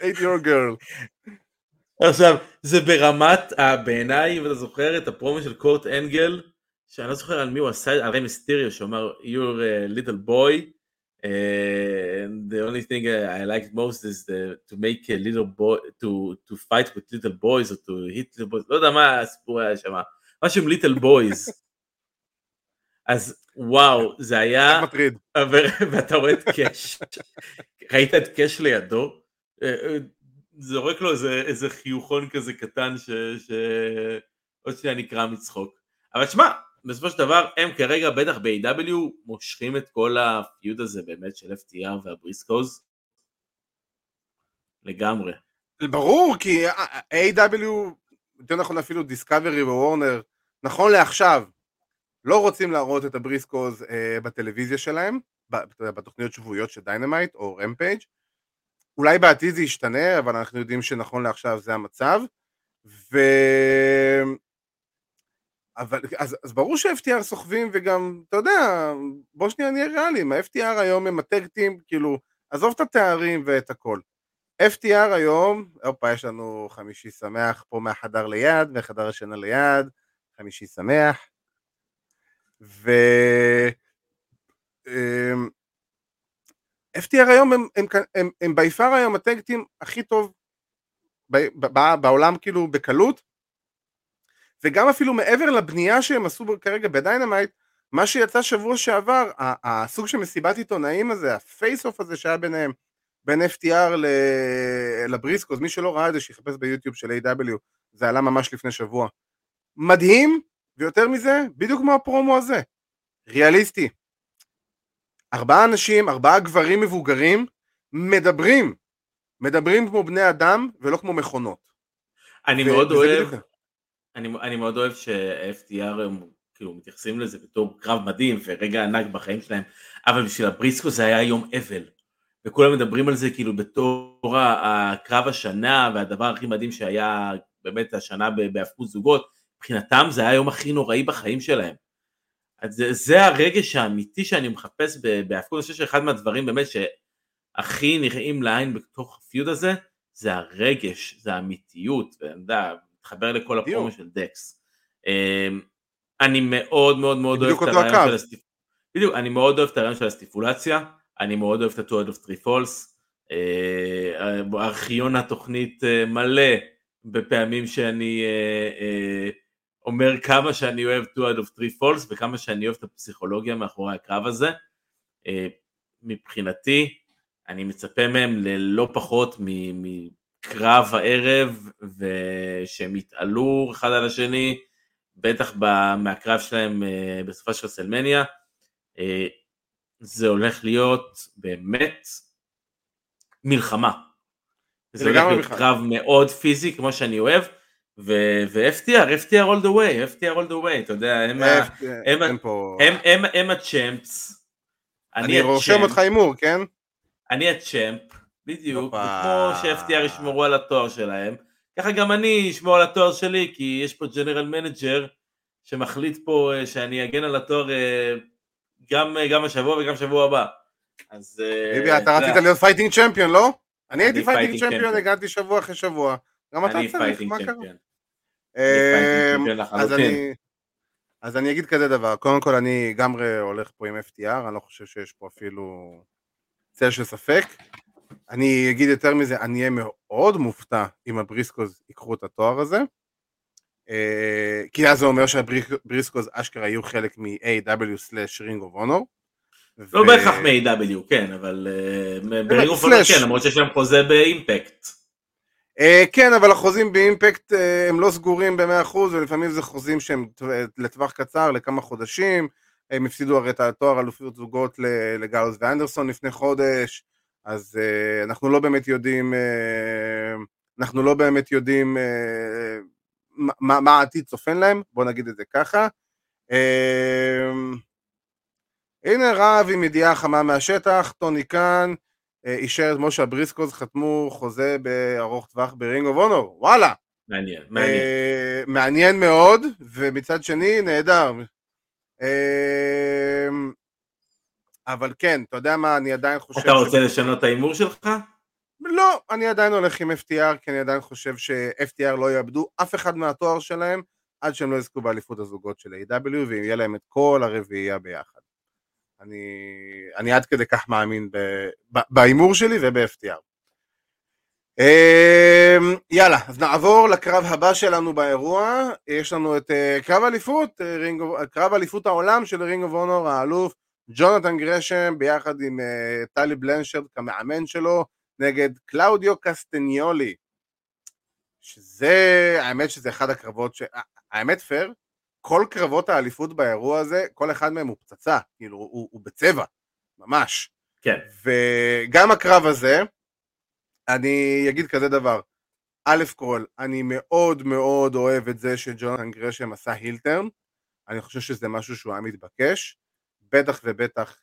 80 year old girl. עכשיו, זה ברמת, בעיניי, אם אתה זוכר את הפרומו של קורט אנגל, שאני לא זוכר על מי הוא עשה, על רמי סטיריו, שאומר, you're a little boy, and the only thing I like most is the, to make a little boy, to, to fight with little boys, or to hit little boys, לא יודע מה הסיפור היה שם, משהו עם little boys. אז וואו, זה היה... מטריד. ואתה רואה את קאש, ראית את קאש לידו? זורק לו איזה, איזה חיוכון כזה קטן שעוד שנייה נקרע מצחוק. אבל שמע, בסופו של דבר הם כרגע בטח ב-AEW מושכים את כל ה feud הזה באמת של FTR והבריסקוז לגמרי. ברור כי AEW יותר נכון אפילו Discovery Warner נכון לעכשיו לא רוצים להראות את הבריסקוז אה, בטלוויזיה שלהם בתוכניות שבועיות של Dynamite או Rampage אולי בעתיד זה ישתנה, אבל אנחנו יודעים שנכון לעכשיו זה המצב. ו... אבל, אז, אז ברור ש-FTR סוחבים וגם, אתה יודע, בוא שנייה נהיה ריאליים, ה-FTR היום הם הטקטים, כאילו, עזוב את התארים ואת הכל. FTR היום, הופה, יש לנו חמישי שמח פה מהחדר ליד, מחדר השינה ליד, חמישי שמח. ו... אמ, FTR היום הם, הם, הם, הם by far היום ה tag team הכי טוב ב, ב, ב, בעולם כאילו בקלות וגם אפילו מעבר לבנייה שהם עשו כרגע ב Dynamite מה שיצא שבוע שעבר הסוג של מסיבת עיתונאים הזה ה face off הזה שהיה ביניהם בין FTR לבריסקו, אז מי שלא ראה את זה שיחפש ב YouTube של AEW, זה עלה ממש לפני שבוע. מדהים, ויותר מזה, בדיוק כמו הפרומו הזה. ריאליסטי. ארבעה אנשים, ארבעה גברים מבוגרים, מדברים. מדברים כמו בני אדם ולא כמו מכונות. אני ו- מאוד אוהב, אני, אני מאוד אוהב ש-FTR הם כאילו מתייחסים לזה בתור קרב מדהים ורגע ענק בחיים שלהם, אבל בשביל הבריסקו זה היה יום אבל. וכולם מדברים על זה כאילו בתור הקרב השנה והדבר הכי מדהים שהיה באמת השנה בהפקות זוגות, מבחינתם זה היה היום הכי נוראי בחיים שלהם. אז זה, זה הרגש האמיתי שאני מחפש בהפקות, אני חושב שאחד מהדברים באמת שהכי נראים לעין בתוך הפיוד הזה, זה הרגש, זה האמיתיות, ואני יודע, מתחבר לכל הפרומו של דקס. אמ, אני מאוד מאוד מאוד אוהב את הרעיון של הסטיפולציה. בדיוק, אני מאוד אוהב את הרעיון של הסטיפולציה, אני מאוד אוהב את ה-2 of 3 falls, ארכיון התוכנית אה, מלא בפעמים שאני אה, אה, אומר כמה שאני אוהב 2 of 3 falls וכמה שאני אוהב את הפסיכולוגיה מאחורי הקרב הזה. מבחינתי, אני מצפה מהם ללא פחות מקרב הערב ושהם יתעלו אחד על השני, בטח מהקרב שלהם בסופה של סלמניה. זה הולך להיות באמת מלחמה. זה הולך להיות קרב מאוד פיזי כמו שאני אוהב, ו-FTR, FTR all the way, FTR all the way, אתה יודע, הם ה champs. אני רושם אותך הימור, כן? אני ה champ, בדיוק, כמו ש-FTR ישמרו על התואר שלהם, ככה גם אני אשמור על התואר שלי, כי יש פה general manager שמחליט פה אה, שאני אגן על התואר אה, גם, גם השבוע וגם שבוע הבא. אז... ביבי, אתה רצית להיות fighting champion, לא? אני הייתי fighting champion, הגעתי שבוע אחרי שבוע. גם אתה צריך, מה קרה? אז אני אגיד כזה דבר, קודם כל אני לגמרי הולך פה עם FTR, אני לא חושב שיש פה אפילו צל של ספק. אני אגיד יותר מזה, אני אהיה מאוד מופתע אם הבריסקוז ייקחו את התואר הזה. אה, כי אז זה אומר שהבריסקוז אשכרה יהיו חלק מ- AEW/Ring of Honor. לא בהכרח מ-AW, כן, אבל אה, ב-ring of honor כן, למרות שיש להם חוזה באימפקט. אה, כן, אבל החוזים באימפקט הם לא סגורים ב-100% ולפעמים זה חוזים שהם לטווח קצר, לכמה חודשים. הם הפסידו הרי את התואר אלופיות זוגות לגאלוס ואנדרסון לפני חודש, אז אנחנו לא באמת יודעים, אנחנו לא באמת יודעים מה, מה העתיד צופן להם, בוא נגיד את זה ככה. אמ, הנה רב עם ידיעה חמה מהשטח, טוני קאן אישר את זה שהבריסקוז, חתמו חוזה בארוך טווח ב Ring of Honor, וואלה. מעניין, מעניין. אה, מעניין מאוד, ומצד שני נהדר. אה, אבל כן, אתה יודע מה, אני עדיין חושב... אתה רוצה ש... לשנות את ההימור שלך? לא, אני עדיין הולך עם FTR, כי אני עדיין חושב ש-FTR לא יאבדו אף אחד מהתואר שלהם עד שהם לא יזכו באליפות הזוגות של AEW ויהיה להם את כל הרביעייה ביחד. אני, אני עד כדי כך מאמין בהימור שלי וב-FTR. אמ, יאללה, אז נעבור לקרב הבא שלנו באירוע, יש לנו את אה, קרב אליפות, אה, קרב אליפות העולם של Ring of Honor, האלוף ג'ונתן גרשם ביחד עם אה, טלי בלנשרד כמאמן שלו, נגד קלאודיו קסטניולי, שזה, האמת שזה אחד הקרבות, ש... האמת פייר, כל קרבות האליפות באירוע הזה, כל אחד מהם הוא פצצה, כאילו הוא, הוא בצבע, ממש. כן. וגם הקרב הזה, אני אגיד כזה דבר, א' כל, אני מאוד מאוד אוהב את זה שג'ונתן גרשם עשה הילטרן, אני חושב שזה משהו שהוא היה מתבקש, בטח ובטח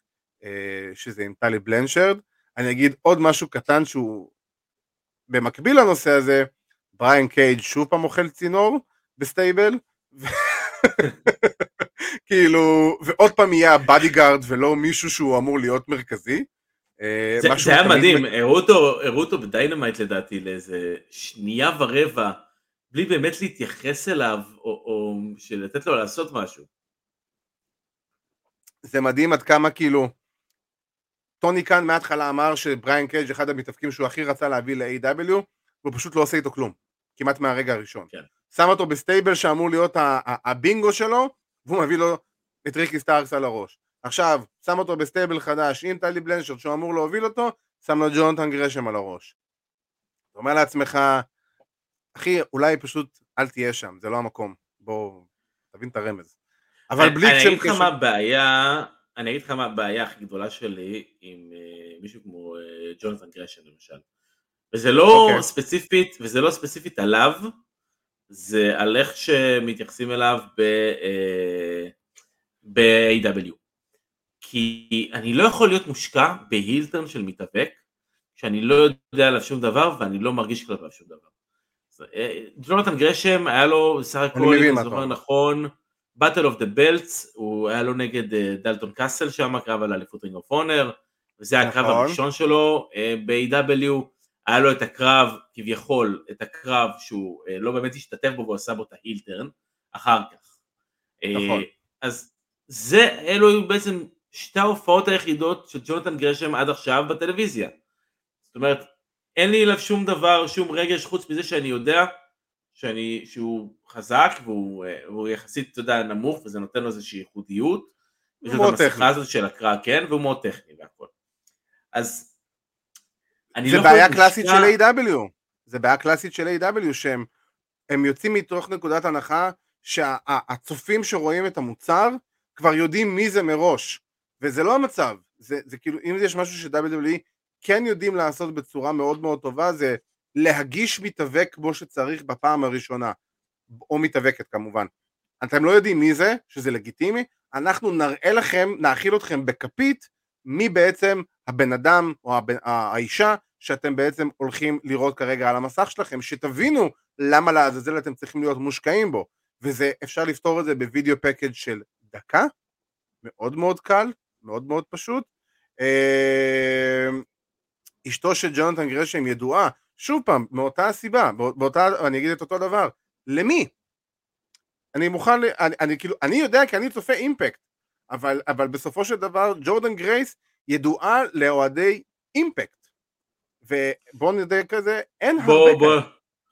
אה, שזה עם טלי בלנשרד, אני אגיד עוד משהו קטן שהוא במקביל לנושא הזה, בריין קייג' שוב פעם אוכל צינור ב stable, כאילו, ועוד פעם יהיה ה bodyguard ולא מישהו שהוא אמור להיות מרכזי. אה, זה, זה היה מדהים, הראו אותו, אותו ב Dynamite לדעתי לאיזה שנייה ורבע, בלי באמת להתייחס אליו, או, או לתת לו לעשות משהו. זה מדהים עד כמה כאילו, טוני קאן מההתחלה אמר שבריין קייג' אחד המתאבקים שהוא הכי רצה להביא ל-AEW, והוא פשוט לא עושה איתו כלום, כמעט מהרגע הראשון. כן. שם אותו ב stable שאמור להיות הבינגו שלו, והוא מביא לו את ריקי סטארקס על הראש. עכשיו, שם אותו ב stable חדש עם טלי בלנשרד שהוא אמור להוביל אותו, שם לו ג'ונתן גרשם על הראש. אתה אומר לעצמך, אחי, אולי פשוט אל תהיה שם, זה לא המקום. בוא, תבין את הרמז. אבל בלי קשר... אני אגיד לך מה הבעיה, אני אגיד לך מה הבעיה הכי גדולה שלי עם uh, מישהו כמו uh, ג'ונתן גרשם למשל. וזה לא okay. אוקיי. ספציפית, וזה לא ספציפית עליו, זה על איך שמתייחסים אליו ב-AW. אה, כי אני לא יכול להיות מושקע בהילטרן של מתאבק, שאני לא יודע עליו שום דבר ואני לא מרגיש כלפיו שום דבר. אה, ג'ונתן גרשם היה לו סך הכל, אם אני זוכר נכון, Battle of the Belts, הוא היה לו נגד אה, דלטון קאסל שם, קרב על אליפות Ring of Honor, וזה היה הקרב נכון. הראשון שלו ב-AEW, היה לו את הקרב, כביכול, את הקרב שהוא אה, לא באמת השתתף בו ועשה בו את ה heel turn, אחר כך. נכון. אז זה, אלו היו בעצם שתי ההופעות היחידות של ג'ונתן גרשם עד עכשיו בטלוויזיה. זאת אומרת, אין לי אליו שום דבר, שום רגש, חוץ מזה שאני יודע שאני, שהוא חזק והוא אה, יחסית, אתה יודע, נמוך וזה נותן לו איזושהי ייחודיות. יש לו את המסכה הזאת של הקרא, כן, והוא מאוד טכני והכל. אז אני זה לא בעיה קלאסית של A.W. זה בעיה קלאסית של A.W. שהם הם יוצאים מתוך נקודת הנחה שהצופים שרואים את המוצר כבר יודעים מי זה מראש, וזה לא המצב. זה, זה כאילו, אם יש משהו ש-WWE כן יודעים לעשות בצורה מאוד מאוד טובה, זה להגיש מתאבק כמו שצריך בפעם הראשונה, או מתאבקת כמובן. אתם לא יודעים מי זה, שזה לגיטימי, אנחנו נראה לכם, נאכיל אתכם בכפית, מי בעצם הבן אדם או הבן, האישה שאתם בעצם הולכים לראות כרגע על המסך שלכם, שתבינו למה לעזאזל אתם צריכים להיות מושקעים בו, וזה, אפשר לפתור את זה בווידאו פקאג' של דקה, מאוד מאוד קל, מאוד מאוד פשוט. אמ, אשתו של ג'ונתן גרשם ידועה, שוב פעם, מאותה הסיבה, באותה, אני אגיד את אותו דבר, למי? אני מוכן, אני, אני כאילו, אני יודע כי אני צופה אימפקט, אבל, אבל בסופו של דבר ג'ורדן גרייס ידועה לאוהדי אימפקט, ובואו נדע כזה, אין בוא, הרבה בוא.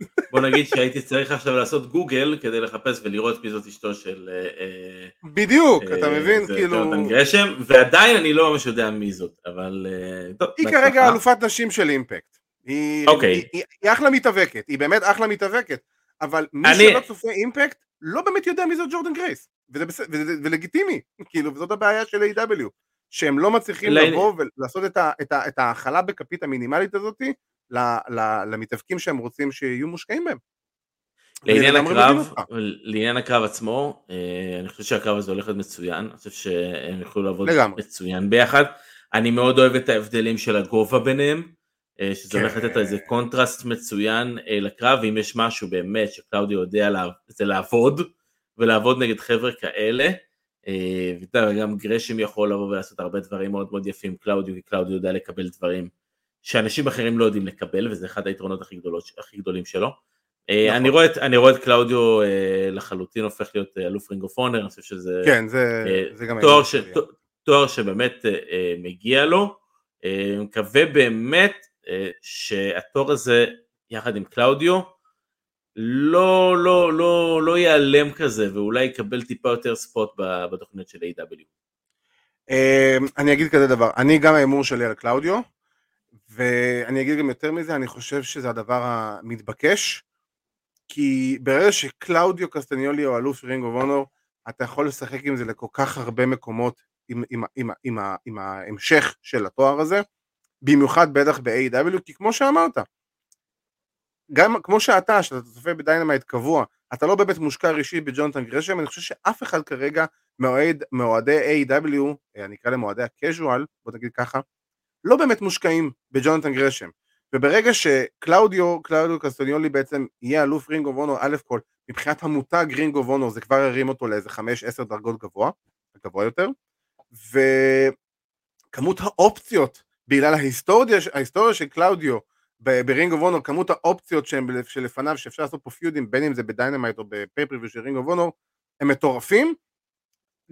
בוא נגיד שהייתי צריך עכשיו לעשות גוגל כדי לחפש ולראות מי זאת אשתו של... אה, אה, בדיוק, אה, אתה מבין? כאילו... גרשם, ועדיין אני לא ממש יודע מי זאת, אבל... טוב, היא כרגע אלופת נשים של אימפקט. היא, אוקיי. היא, היא, היא אחלה מתאבקת, היא באמת אחלה מתאבקת, אבל מי אני... שלא צופה אימפקט לא באמת יודע מי זאת ג'ורדן גרייס, וזה, בסדר, וזה ולגיטימי, כאילו, וזאת הבעיה של A.W. שהם לא מצליחים ל... לבוא ולעשות את, ה, את, ה, את ההכלה בכפית המינימלית הזאתי למתאבקים שהם רוצים שיהיו מושקעים בהם. לעניין הקרב, לעניין הקרב עצמו, אה, אני חושב שהקרב הזה הולך להיות מצוין, אני חושב שהם יוכלו לעבוד לגמרי. מצוין ביחד. אני מאוד אוהב את ההבדלים של הגובה ביניהם, שזה כן. הולך לתת איזה קונטרסט מצוין אה, לקרב, ואם יש משהו באמת שקלאודיו יודע זה לעבוד, ולעבוד נגד חבר'ה כאלה, וגם גרשם יכול לבוא ולעשות הרבה דברים מאוד מאוד יפים קלאודיו, כי קלאודיו יודע לקבל דברים שאנשים אחרים לא יודעים לקבל, וזה אחד היתרונות הכי, גדולות, הכי גדולים שלו. אה, נכון. אני, רואה את, אני רואה את קלאודיו אה, לחלוטין הופך להיות אה, אלוף Ring of Honor, אני חושב שזה כן, זה, זה גם תואר, ש, תואר שבאמת מגיע לו. מקווה באמת שהתואר הזה יחד עם קלאודיו לא, לא, לא, לא ייעלם כזה ואולי יקבל טיפה יותר spot בתוכנית של AEW אני אגיד כזה דבר, אני גם ההימור שלי על קלאודיו, ואני אגיד גם יותר מזה, אני חושב שזה הדבר המתבקש, כי ברגע שקלאודיו קסטניולי הוא אלוף Ring of Honor, אתה יכול לשחק עם זה לכל כך הרבה מקומות עם, עם, עם, עם, עם ההמשך של התואר הזה, במיוחד בטח ב-AEW, כי כמו שאמרת, גם כמו שאתה, שאתה צופה ב Dynamite קבוע, אתה לא באמת מושקע רגשית בג'ונתן גרשם, אני חושב שאף אחד כרגע מאוהדי AEW, אני אקרא להם אוהדי ה casual, בוא נגיד ככה, לא באמת מושקעים בג'ונתן גרשם. וברגע שקלאודיו, קלאודיו קסטוניולי בעצם יהיה אלוף Ring of Honor, א' כל, מבחינת המותג Ring of Honor זה כבר הרים אותו לאיזה 5-10 דרגות גבוה, גבוה יותר, וכמות האופציות, בגלל ההיסטוריה, ההיסטוריה של קלאודיו ב Ring of Honor, כמות האופציות שהם שלפניו, שאפשר לעשות פה פיודים, בין אם זה ב Dynamite או ב pay-per-view של Ring of Honor, הם מטורפים,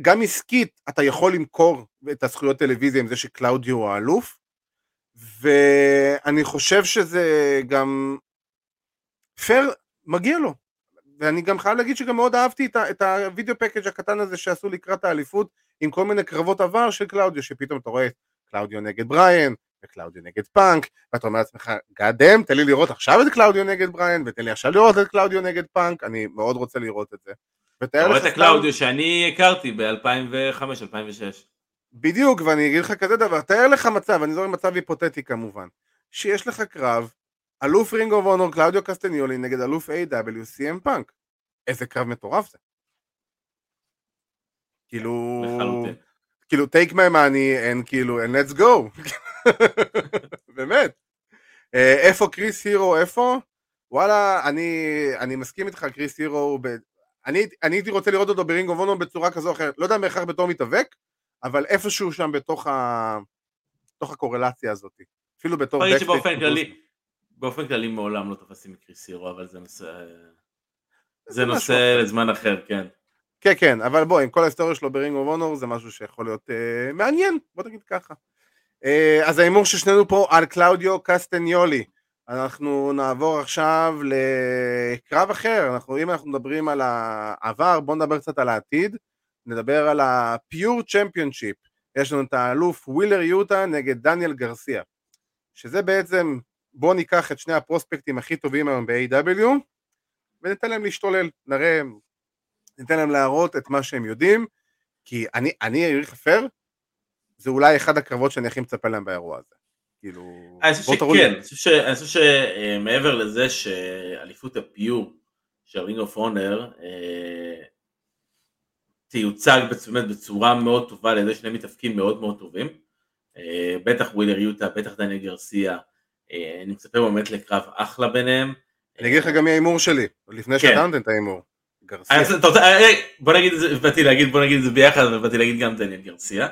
גם עסקית אתה יכול למכור את הזכויות טלוויזיה עם זה שקלאודיו הוא האלוף, ואני חושב שזה גם פייר, מגיע לו. ואני גם חייב להגיד שגם מאוד אהבתי את, את ה video package הקטן הזה שעשו לקראת האליפות עם כל מיני קרבות עבר של קלאודיו, שפתאום אתה רואה קלאודיו נגד בריאן, וקלאודיו נגד פאנק, ואתה אומר לעצמך, goddamn, תן לי לראות עכשיו את קלאודיו נגד בריין, ותן לי עכשיו לראות את קלאודיו נגד פאנק, אני מאוד רוצה לראות את זה. אתה רואה את הקלאודיו שאני הכרתי ב-2005-2006. בדיוק, ואני אגיד לך כזה דבר, תאר לך מצב, אני זוכר מצב היפותטי כמובן, שיש לך קרב, אלוף Ring of Honor קלאודיו קסטניולי נגד אלוף AEW CM פאנק. איזה קרב מטורף זה. כאילו... כאילו take my money and כאילו and let's go. באמת. אה, איפה קריס הירו איפה? וואלה אני, אני מסכים איתך קריס הירו ב... אני, אני הייתי רוצה לראות אותו ב Ring of בצורה כזו או אחרת לא יודע בהכרח בתור מתאבק אבל איפשהו שם בתוך, ה... בתוך הקורלציה הזאת אפילו בתור באופן כללי באופן כללי מעולם לא תפסתי מקריס הירו אבל זה נושא זה נושא לזמן אחר כן כן, כן, אבל בוא, עם כל ההיסטוריה שלו ב Ring of Honor זה משהו שיכול להיות אה, מעניין, בוא נגיד ככה. אה, אז ההימור של שנינו פה על קלאודיו קסטניולי. אנחנו נעבור עכשיו לקרב אחר, אנחנו, אם אנחנו מדברים על העבר, בואו נדבר קצת על העתיד, נדבר על ה-Pure Championship. יש לנו את האלוף ווילר יוטה נגד דניאל גרסיה, שזה בעצם, בואו ניקח את שני הפרוספקטים הכי טובים היום ב-AW, וניתן להם להשתולל, נראה ניתן להם להראות את מה שהם יודעים, כי אני, אני אעריך אפר, זה אולי אחד הקרבות שאני הכי מצפה להם באירוע הזה. כאילו... אני חושב שכן, אני חושב שמעבר לזה שאליפות ה pure של Ring of Honor תיוצג באמת בצורה מאוד טובה על ידי שני מתאבקים מאוד מאוד טובים, אה, בטח ווילר יוטה, בטח דניאל גרסיה, אה, אני מצפה באמת לקרב אחלה ביניהם. אני אגיד לך גם מי ההימור שלי, לפני כן. שאתה נותן את ההימור. גרסיה. אה, בוא נגיד את זה, באתי להגיד, בוא נגיד את זה ביחד, אבל באתי להגיד גם דניאל גרסיה.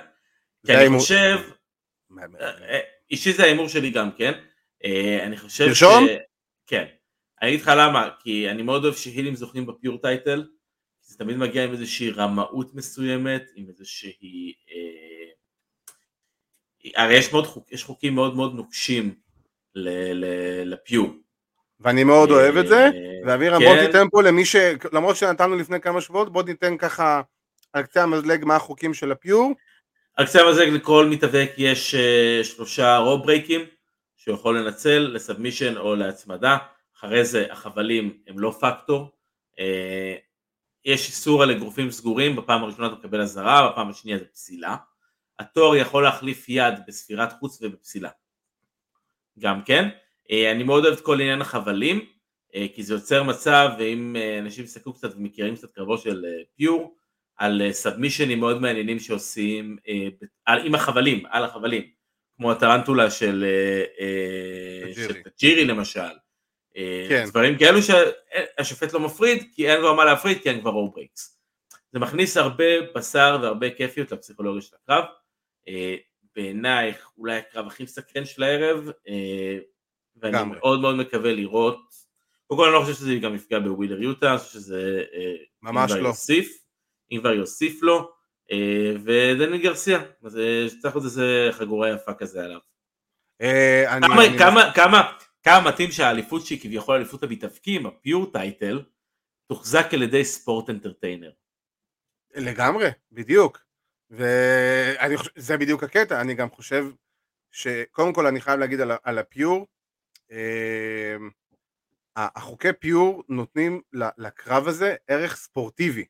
כי אני חושב, אה, אישי זה ההימור שלי גם כן, אה, אני חושב תרשום? כן. אני אגיד לך למה, כי אני מאוד אוהב שהילים זוכים בפיור טייטל, זה תמיד מגיע עם איזושהי רמאות מסוימת, עם איזושהי... הרי יש, מאוד חוק, יש חוקים מאוד מאוד נוקשים לפיור. ואני מאוד אוהב את זה, ואבירה בוא כן. תיתן פה למי ש... למרות שנתנו לפני כמה שבועות, בוא ניתן ככה על קצה המזלג מה החוקים של הפיור. על קצה המזלג לכל מתאבק יש uh, שלושה רוב ברייקים שהוא יכול לנצל לסאבמישן או להצמדה, אחרי זה החבלים הם לא פקטור, uh, יש איסור על אגרופים סגורים, בפעם הראשונה אתה מקבל אזהרה, בפעם השנייה זה פסילה, התואר יכול להחליף יד בספירת חוץ ובפסילה, גם כן, אני מאוד אוהב את כל עניין החבלים, uh, כי זה יוצר מצב, ואם uh, אנשים יסתכלו קצת ומכירים קצת קרבו של pure, על סאבמישנים מאוד מעניינים שעושים על, עם החבלים, על החבלים, כמו הטרנטולה של, תג'ירי למשל, כן. דברים כאלו שהשופט לא מפריד כי אין כבר מה להפריד כי אין כבר rope breaks. זה מכניס הרבה בשר והרבה כיפיות לפסיכולוגיה של הקרב. בעינייך אולי הקרב הכי מסקרן של הערב, ואני גם. מאוד מאוד מקווה לראות, קודם כל אני לא חושב שזה גם יפגע בווילר יוטה, אני חושב שזה ממש לא. יוסיף. אם כבר יוסיף לו, אה, ודניאל גרסיה, אז אה, צריך עוד איזה חגורה יפה כזה עליו. אה, כמה מתאים שהאליפות שהיא כביכול אליפות המתאבקים, הפיור טייטל, תוחזק על ידי ספורט אנטרטיינר. לגמרי, בדיוק. וזה בדיוק הקטע, אני גם חושב שקודם כל אני חייב להגיד על, על הפיור, אה, החוקי פיור נותנים לקרב הזה ערך ספורטיבי.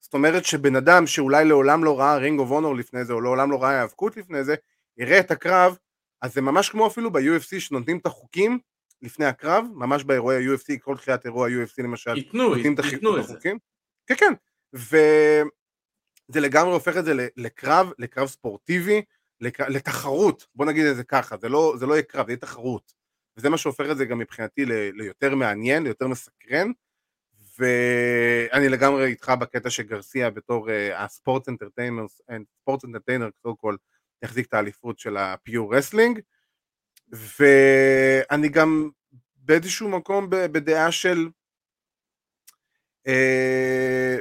זאת אומרת שבן אדם שאולי לעולם לא ראה רינג אוף אונור לפני זה, או לעולם לא ראה היאבקות לפני זה, יראה את הקרב, אז זה ממש כמו אפילו ב-UFC שנותנים את החוקים לפני הקרב, ממש באירועי ה-UFC, כל תחילת אירוע ה-UFC למשל, ייתנו, נותנים את החוקים. כן, כן, וזה לגמרי הופך את זה לקרב, לקרב ספורטיבי, לתחרות, בוא נגיד את זה ככה, זה לא, זה לא יהיה קרב, זה יהיה תחרות. וזה מה שהופך את זה גם מבחינתי ליותר מעניין, ליותר מסקרן, ואני לגמרי איתך בקטע שגרסיה בתור אה, ה sports entertainer, sports entertainer קודם כל יחזיק את האליפות של ה pure wrestling ואני גם באיזשהו מקום בדעה של אה,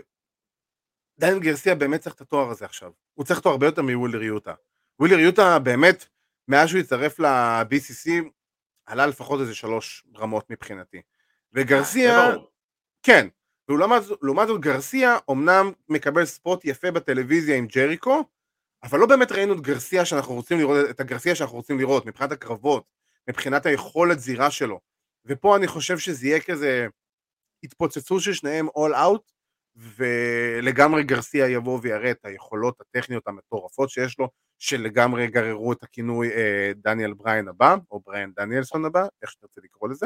דניאל גרסיה באמת צריך את התואר הזה עכשיו, הוא צריך אותו הרבה יותר מווילר יוטה. ווילר יוטה באמת, מאז שהוא הצטרף ל-BCC, עלה לפחות איזה שלוש רמות מבחינתי. וגרסיה, כן, ולעומת זאת גרסיה אמנם מקבל ספוט יפה בטלוויזיה עם ג'ריקו, אבל לא באמת ראינו את גרסיה שאנחנו רוצים לראות, את הגרסיה שאנחנו רוצים לראות, מבחינת הקרבות, מבחינת היכולת זירה שלו. ופה אני חושב שזה יהיה כזה התפוצצות של שניהם all out, ולגמרי גרסיה יבוא ויראה את היכולות הטכניות המטורפות שיש לו, שלגמרי גררו את הכינוי אה, דניאל בריין הבא, או בריין דניאלסון הבא, איך שתרצה לקרוא לזה.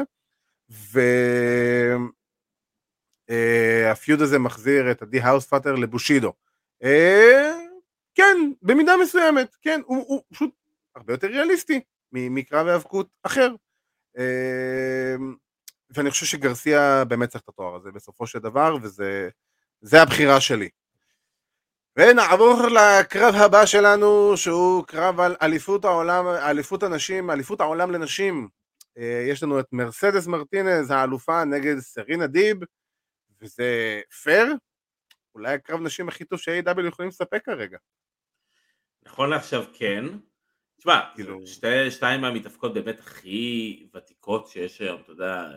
והפיוד אה, הזה מחזיר את עדי האוספאטר לבושידו. אה, כן, במידה מסוימת, כן, הוא, הוא פשוט הרבה יותר ריאליסטי מקרב היאבקות אחר. אה, ואני חושב שגרסיה באמת צריך את התואר הזה בסופו של דבר, וזה הבחירה שלי. ונעבור לקרב הבא שלנו, שהוא קרב על אליפות העולם, אליפות הנשים, אליפות העולם לנשים. אה, יש לנו את מרסדס מרטינז, האלופה, נגד סרינה דיב, וזה פייר? אולי הקרב נשים הכי טוב ש-A.W יכולים לספק כרגע. נכון לעכשיו כן. תשמע, כאילו... שתי, שתיים מהמתאפקות באמת הכי ותיקות שיש היום, אתה יודע.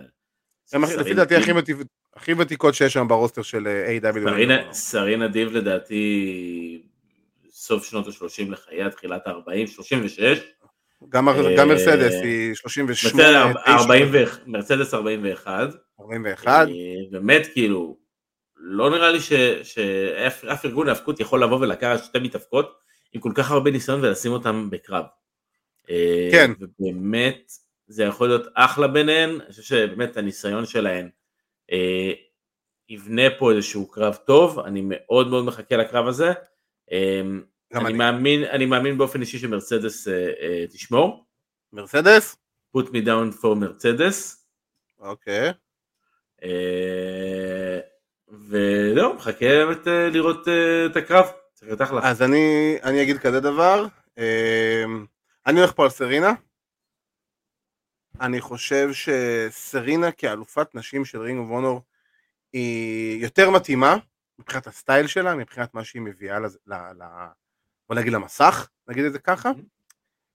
לפי דעתי הכי הכי ותיקות שיש שם ברוסטר של אה, A.W. סרינה, סרינה דיב לדעתי סוף שנות ה-30 לחייה, תחילת ה-40, 36. גם, גם מרסדס היא 38. מרסדס 41. 41. באמת כאילו, לא נראה לי שאף ארגון האבקות יכול לבוא ולקחת שתי מתאבקות עם כל כך הרבה ניסיון ולשים אותם בקרב. אה, כן. ובאמת זה יכול להיות אחלה ביניהן, אני חושב שבאמת הניסיון שלהן אה, יבנה פה איזשהו קרב טוב, אני מאוד מאוד מחכה לקרב הזה. אה, אני, אני. מאמין, אני מאמין באופן אישי שמרצדס אה, אה, תשמור. מרצדס? put me down for מרצדס. אוקיי. אה, וזהו, מחכה באמת אה, לראות אה, את הקרב. אז אני, אני אגיד כזה דבר, אה, אני הולך פה על סרינה, אני חושב שסרינה כאלופת נשים של Ring of Honor היא יותר מתאימה מבחינת ה style שלה, מבחינת מה שהיא מביאה לז... ל... ל... בוא נגיד למסך, נגיד את זה ככה.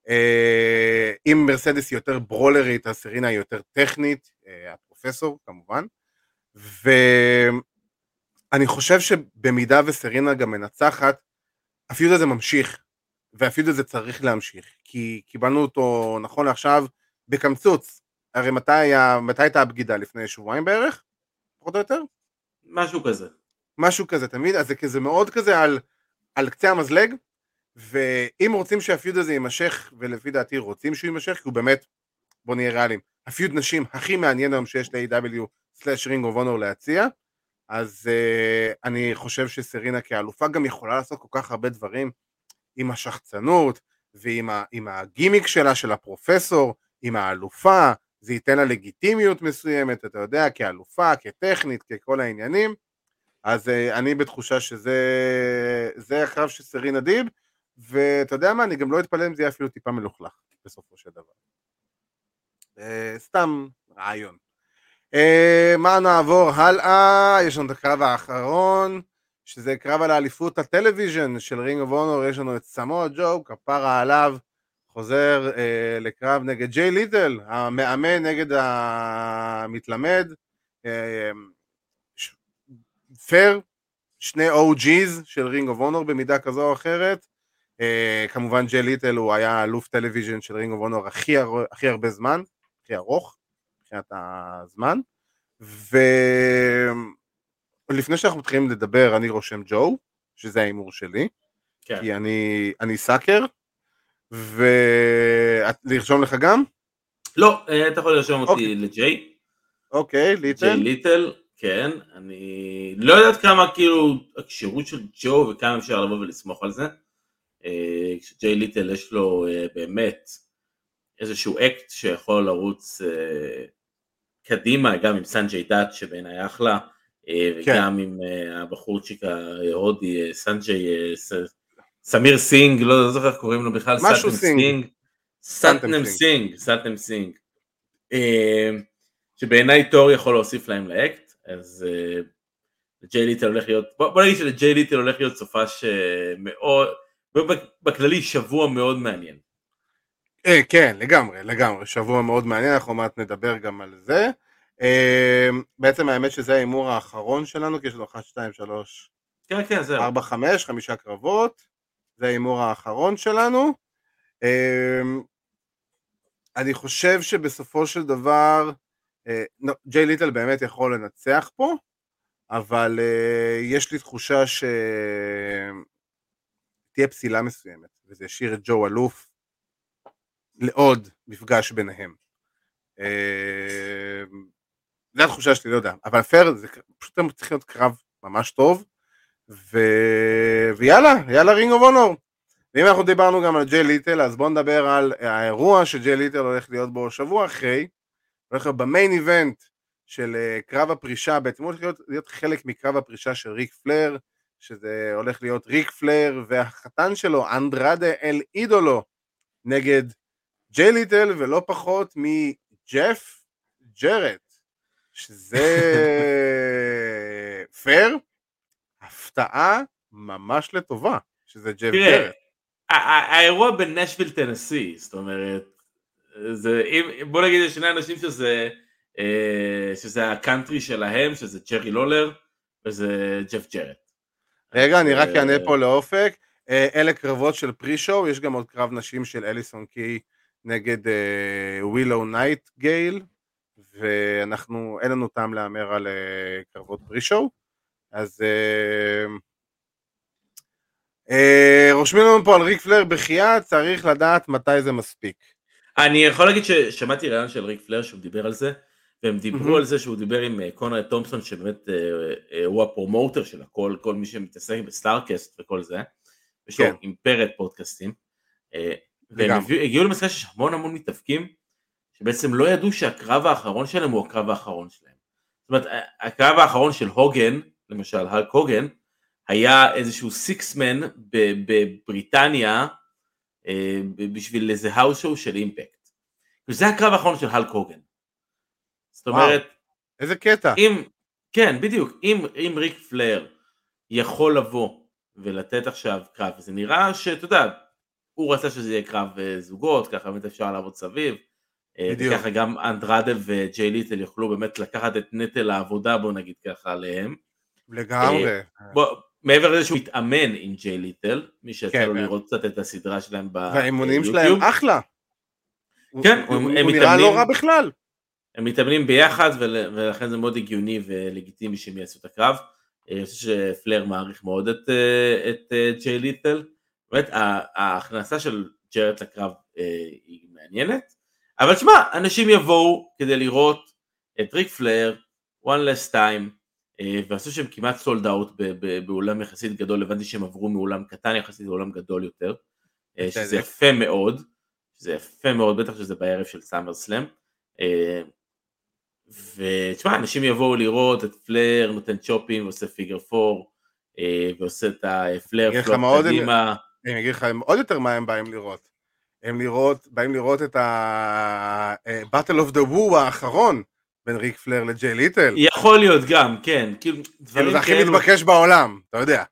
אה, אם מרסדס היא יותר ברולרית, אז סרינה היא יותר טכנית, אה, הפרופסור כמובן. ואני חושב שבמידה וסרינה גם מנצחת, הפיוד הזה ממשיך, והפיוד הזה צריך להמשיך, כי קיבלנו אותו נכון לעכשיו בקמצוץ, הרי מתי, היה, מתי הייתה הבגידה? לפני שבועיים בערך? פחות או יותר? משהו כזה. משהו כזה, תמיד, אז זה כזה מאוד כזה על, על קצה המזלג, ואם רוצים שהפיוד הזה יימשך, ולפי דעתי רוצים שהוא יימשך, כי הוא באמת, בוא נהיה ריאליים, הפיוד נשים הכי מעניין היום שיש ל-AW/ring of honor להציע, אז uh, אני חושב שסרינה כאלופה גם יכולה לעשות כל כך הרבה דברים עם השחצנות ועם הגימיק שלה, של הפרופסור, עם האלופה, זה ייתן לה לגיטימיות מסוימת, אתה יודע, כאלופה, כטכנית, ככל העניינים, אז uh, אני בתחושה שזה הקרב של סרינה דיב, ואתה יודע מה, אני גם לא אתפלא אם זה יהיה אפילו טיפה מלוכלך, בסופו של דבר. אה, סתם רעיון. אה, מה נעבור הלאה? יש לנו את הקרב האחרון, שזה קרב על האליפות ה television של Ring of Honor, יש לנו את סמואל ג'ו, כפרה עליו, חוזר אה, לקרב נגד ג'יי ליטל, המאמן נגד המתלמד, אה, ש... פייר, שני OG's של Ring of Honor במידה כזו או אחרת, אה, כמובן ג'יי ליטל הוא היה אלוף television של Ring of Honor הכי, הר... הכי הרבה זמן, הכי ארוך, מבחינת הזמן, ולפני שאנחנו מתחילים לדבר אני רושם ג'ו, שזה ההימור שלי, כן. כי אני, אני sucker, ולרשום לך גם? לא, אה, אתה יכול לרשום אותי אוקיי. לג'יי. אוקיי, ליטל. ג'יי ליטל, כן. אני לא יודעת כמה כאילו הכשירות של ג'ו וכמה אפשר לבוא ולסמוך על זה. אה, כשג'יי ליטל יש לו אה, באמת איזשהו אקט שיכול לרוץ קדימה, גם עם סנג'יי דאט שבעיניי אחלה, וגם כן. עם הבחורצ'יק ההודי סנג'יי סמיר סינג, לא זוכר איך קוראים לו בכלל, משהו סינג. סטנם סינג, סטנם סינג. אה, שבעיניי תור יכול להוסיף להם לאקט, אז אה, ג'יי ליטל הולך להיות, בוא נגיד שלג'יי ליטל הולך להיות סופש אה, מאוד, בכללי שבוע מאוד מעניין. כן, לגמרי, לגמרי, שבוע מאוד מעניין, אנחנו מעט נדבר גם על זה. בעצם האמת שזה ההימור האחרון שלנו, כי יש לנו 1, 2, 3, 4, 5, חמישה קרבות. זה ההימור האחרון שלנו. אני חושב שבסופו של דבר, ג'יי ליטל באמת יכול לנצח פה, אבל יש לי תחושה שתהיה פסילה מסוימת, וזה ישאיר את ג'ו אלוף לעוד מפגש ביניהם. זו התחושה שלי, לא יודע, אבל פייר זה פשוט צריך להיות קרב ממש טוב, ו... ויאללה, יאללה Ring of Honor. ואם אנחנו דיברנו גם על ג'יי לית'ל, אז בואו נדבר על האירוע שג'יי לית'ל הולך להיות בו שבוע אחרי, הולך להיות ב main event של אה, קרב הפרישה, בעצם הולך להיות, להיות חלק מקרב הפרישה של ריק פלייר, שזה הולך להיות ריק פלייר והחתן שלו, אנדרדה אל אידולו, נגד ג'יי לית'ל, ולא פחות מג'ף ג'רט, שזה פייר, הפתעה ממש לטובה, שזה ג'ף ג'רט. האירוע בנשוויל טנסי, זאת אומרת, זה, אם, בוא נגיד שני אנשים שזה, אה, שזה הקאנטרי שלהם, שזה ג'רי לולר וזה ג'ף ג'רט. רגע, אני רק אה, אענה פה לאופק. אה, אלה קרבות של pre-show, יש גם עוד קרב נשים של אליסון קי נגד ווילו נייט גייל, ואנחנו, אין לנו טעם להמר על קרבות pre-show, אז אה, רושמים לנו פה על ריק פלייר בחייאת, צריך לדעת מתי זה מספיק. אני יכול להגיד ששמעתי ריאיון של ריק פלייר שהוא דיבר על זה, והם דיברו על זה שהוא דיבר עם אה, קונרד תומפסון שבאמת אה, הוא הפרומוטר של הכל, כל מי שמתעסק ב Starrcast וכל זה, יש לו כן. אימפריית פודקאסטים, והם הגיעו למסקנה שיש המון המון מתאבקים שבעצם לא ידעו שהקרב האחרון שלהם הוא הקרב האחרון שלהם. זאת אומרת, הקרב האחרון של הוגן, למשל הלק הוגן, היה איזשהו six-man בבריטניה אה, בשביל איזה האוס שואו של Impact. וזה הקרב האחרון של הלק הוגן. זאת אומרת, איזה קטע. אם, כן, בדיוק, אם, אם ריק פלייר יכול לבוא ולתת עכשיו קרב, זה נראה שאתה יודע, הוא רצה שזה יהיה קרב אה, זוגות, ככה באמת אפשר לעבוד סביב. אה, בדיוק. וככה גם אנדרדה וג'יי ליטל יוכלו באמת לקחת את נטל העבודה, בוא נגיד ככה, עליהם. לגמרי. בוא, מעבר לזה שהוא התאמן עם ג'יי ליטל, מי שיצא כן, לו. לראות קצת את הסדרה שלהם ביוטיוב. והאימונים שלהם אחלה. כן, הוא, הם, הוא, הם הוא נראה לא רע בכלל. הם מתאמנים ביחד ולכן זה מאוד הגיוני ולגיטימי שהם יעשו את הקרב. אה, אני חושב שפלר מעריך מאוד את, אה, את אה, ג'יי ליטל. באמת ההכנסה של ג'רט לקרב היא מעניינת. אבל שמע, אנשים יבואו כדי לראות את ריק פלר, one less time, אה, ועשו שהם כמעט סולד אאוט באולם יחסית גדול, הבנתי שהם עברו מאולם קטן יחסית לאולם גדול יותר, אה, שזה יפה מאוד, שזה יפה מאוד, בטח שזה בערב של סאמר סלאם. אה, ותשמע, אנשים יבואו לראות את פלייר נותן צ'ופים ועושה figure four, ועושה את ה Flair flop קדימה. אני אגיד לך עוד יותר מה הם באים לראות. הם לראות, באים לראות את ה-Battle of the Woo האחרון, בין ריק פלייר לג'יי לית'ל. יכול להיות גם, כן. כאילו, דברים זה הכי מתבקש בעולם, אתה יודע.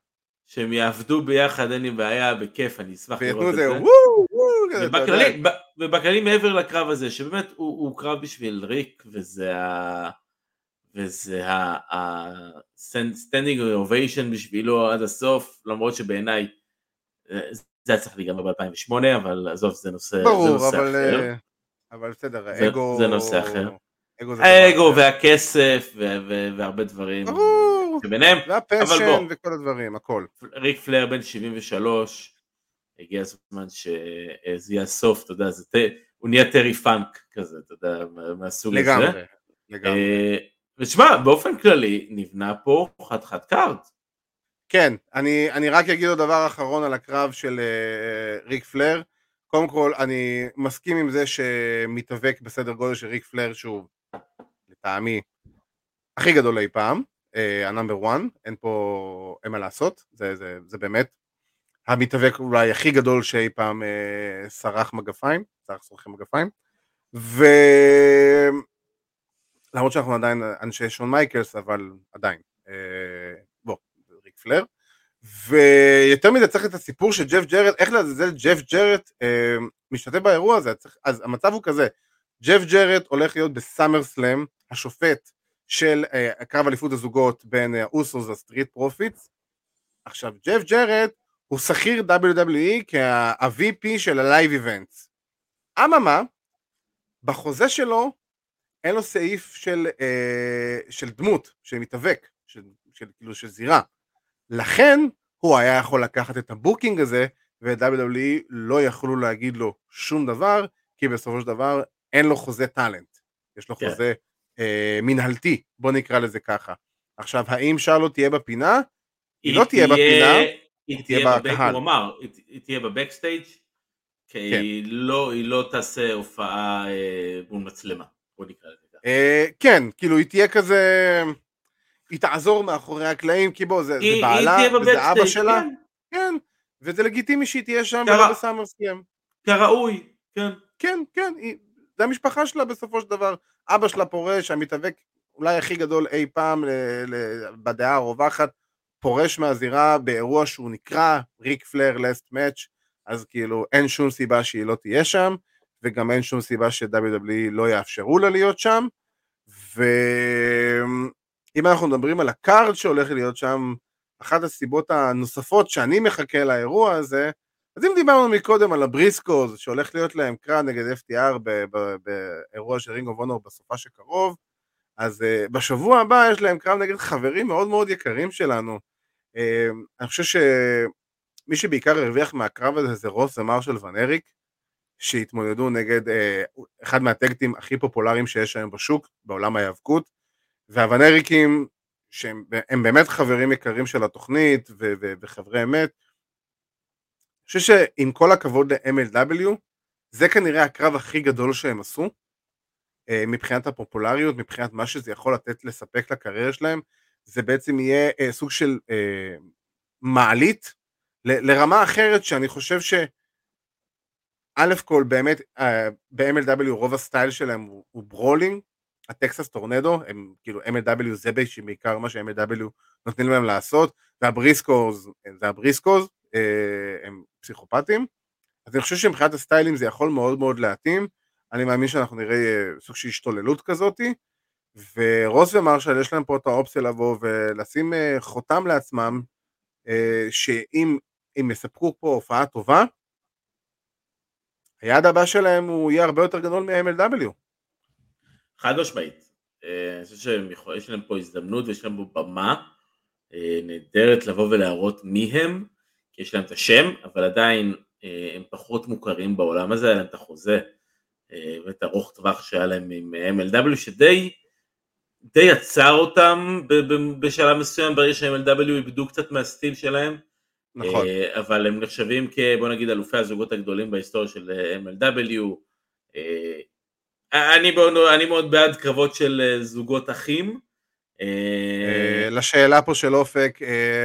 שהם יעבדו ביחד, אין לי בעיה, בכיף, אני אשמח לראות את זה. וואו, וואו, ובכללי, מעבר לקרב הזה, שבאמת הוא, הוא קרב בשביל ריק, וזה ה... וזה ה-standing ovation בשבילו עד הסוף, למרות שבעיניי אה, זה היה צריך להיגמר ב-2008, אבל עזוב, זה נושא, ברור, זה נושא אבל, אחר. אה, אבל בסדר, האגו... זה נושא אחר. האגו והכסף והרבה דברים. ברור. שביניהם, והפשן וכל הדברים, הכל. ריק פלר בן 73, הגיע הזמן שזה יהיה הסוף, אתה יודע, הוא נהיה טרי פאנק כזה, אתה יודע, מהסוג הזה. לגמרי, לגמרי. אה, ושמע, באופן כללי נבנה פה חד card. כן, אני, אני רק אגיד עוד דבר אחרון על הקרב של אה, ריק פלייר. קודם כל, אני מסכים עם זה שמתאבק בסדר גודל של ריק פלייר, שוב, לטעמי, הכי גדול אי פעם, ה number אה, 1, אין פה, מה לעשות, זה, זה, זה באמת המתאבק אולי הכי גדול שאי פעם uh, סרח מגפיים, סרח סורחי מגפיים, ו... למרות שאנחנו עדיין אנשי שון מייקלס, אבל עדיין, אה, בוא, ריק פלייר. ויותר מזה צריך את הסיפור של ג'ף ג'רט, איך לעזאזל ג'ף ג'רט אה, משתתף באירוע הזה, צריך, אז המצב הוא כזה, ג'ף ג'רט הולך להיות ב SummerSlam, השופט של אה, קרב אליפות הזוגות בין האוסוס ל Street Profits, עכשיו ג'ף ג'רט הוא שכיר WWE כ-VP של ה-Live Events. אממה, בחוזה שלו אין לו סעיף של, אה, של דמות, של מתאבק, של, של, כאילו של זירה. לכן הוא היה יכול לקחת את ה booking הזה, ו-WWE לא יכלו להגיד לו שום דבר, כי בסופו של דבר אין לו חוזה talent. יש לו כן. חוזה אה, מנהלתי, בוא נקרא לזה ככה. עכשיו, האם שרלוט תהיה בפינה? היא לא תהיה בפינה, היא תהיה בקהל. הוא אמר, היא תהיה בבקסטייג', כי כן. היא, לא, היא לא תעשה הופעה אה, מול מצלמה, בוא נקרא לזה. אה, כן, כאילו היא תהיה כזה, היא תעזור מאחורי הקלעים, כי בוא, זה, היא, זה בעלה, וזה אבא שלה. כן. כן, וזה לגיטימי שהיא תהיה שם ולא בסאמרסקיים. כראוי, כן. כן, כן, היא, זה המשפחה שלה בסופו של דבר. אבא שלה פורש, המתאבק אולי הכי גדול אי פעם בדעה הרווחת, פורש מהזירה באירוע שהוא נקרא ריק פלייר last match, אז כאילו אין שום סיבה שהיא לא תהיה שם, וגם אין שום סיבה ש-WWE לא יאפשרו לה להיות שם, ואם אנחנו מדברים על ה card שהולך להיות שם, אחת הסיבות הנוספות שאני מחכה לאירוע הזה, אז אם דיברנו מקודם על הבריסקוז שהולך להיות להם קרב נגד FTR באירוע של רינג אוף בסופה שקרוב, אז uh, בשבוע הבא יש להם קרב נגד חברים מאוד מאוד יקרים שלנו. Uh, אני חושב שמי שבעיקר הרוויח מהקרב הזה זה רוס ומרשל ונריק, שהתמודדו נגד uh, אחד מהטקטים הכי פופולריים שיש היום בשוק, בעולם ההיאבקות, והוונריקים, שהם באמת חברים יקרים של התוכנית ו- ו- וחברי אמת, חושב שעם כל הכבוד ל-MLW, זה כנראה הקרב הכי גדול שהם עשו, אה, מבחינת הפופולריות, מבחינת מה שזה יכול לתת לספק לקריירה שלהם, זה בעצם יהיה אה, סוג של אה, מעלית ל- לרמה אחרת שאני חושב ש... א' כל באמת ב-MLW רוב ה style שלהם הוא, הוא brawling, ה Texas Tornado, הם כאילו MLW זה בעיקר מה ש-MLW נותנים להם לעשות, והבריסקוז זה הבריסקוז, אה, הם פסיכופטים, אז אני חושב שמבחינת הסטיילים זה יכול מאוד מאוד להתאים, אני מאמין שאנחנו נראה אה, סוג של השתוללות כזאתי, ורוס ומרשל יש להם פה את האופציה לבוא ולשים אה, חותם לעצמם, שאם יספקו פה הופעה טובה, היעד הבא שלהם הוא יהיה הרבה יותר גדול מ-MLW. חד משמעית. אני חושב שיש להם פה הזדמנות ויש להם פה במה נהדרת לבוא ולהראות מי הם, יש להם את השם, אבל עדיין אה, הם פחות מוכרים בעולם הזה, היה להם את החוזה אה, ואת ארוך טווח שהיה להם עם MLW, שדי די עצר אותם בשלב מסוים, ברגע ש-MLW איבדו קצת מהסטיל שלהם. נכון. אה, אבל הם נחשבים כ... בוא נגיד אלופי הזוגות הגדולים בהיסטוריה של MLW. אני אני מאוד בעד קרבות של זוגות אחים. לשאלה פה של אופק,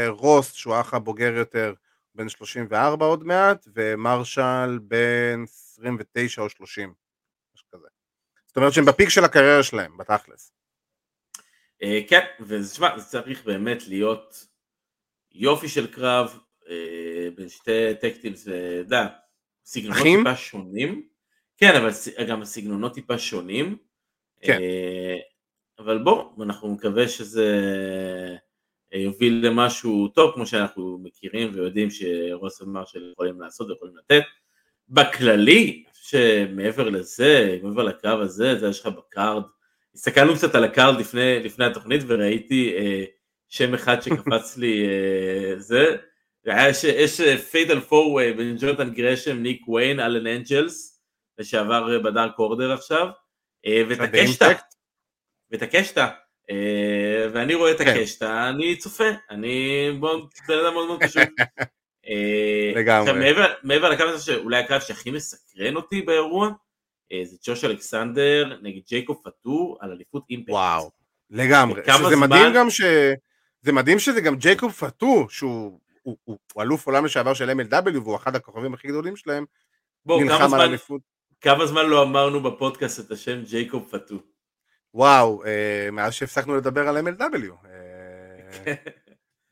רוס, שהוא האח הבוגר יותר, בן 34 עוד מעט, ומרשל בן 29 או 30, משהו כזה. זאת אומרת שהם בפיק של הקריירה שלהם, בתכלס. אה, כן, ותשמע, זה צריך באמת להיות יופי של קרב אה, בין שתי tag team, זה, אתה יודע, סגנונות טיפה שונים. כן, אבל גם הסגנונות טיפה שונים. כן. אה, אבל בוא, אנחנו מקווה שזה... יוביל למשהו טוב כמו שאנחנו מכירים ויודעים שרוס ומרשל יכולים לעשות ויכולים לתת. בכללי, שמעבר לזה, מעבר לקרב הזה, זה יש לך ב card, הסתכלנו קצת על ה card לפני, לפני התוכנית וראיתי אה, שם אחד שקפץ לי אה, זה, יש, יש fatal four בין ג'ונתן גרשם, ניק ויין, אלן אנג'לס, לשעבר בדארק אורדר עכשיו, אה, הקשטה, אה, ואני רואה את כן. הקשטה, אני צופה, אני בן אדם מאוד מאוד פשוט. אה, לגמרי. מעבר לקו הזה שאולי הקו שהכי מסקרן אותי באירוע, אה, זה ג'וש אלכסנדר נגד ג'ייקוב פאטו על אליפות אימפקט. וואו, לגמרי. שזה מדהים גם ש... זה מדהים שזה גם ג'ייקוב פטור, שהוא הוא, הוא, הוא אלוף עולם לשעבר של MLW והוא אחד הכוכבים הכי גדולים שלהם, בוא, נלחם על אליפות. כמה זמן לא אמרנו בפודקאסט את השם ג'ייקוב פטור? וואו, אה, מאז שהפסקנו לדבר על MLW. אה,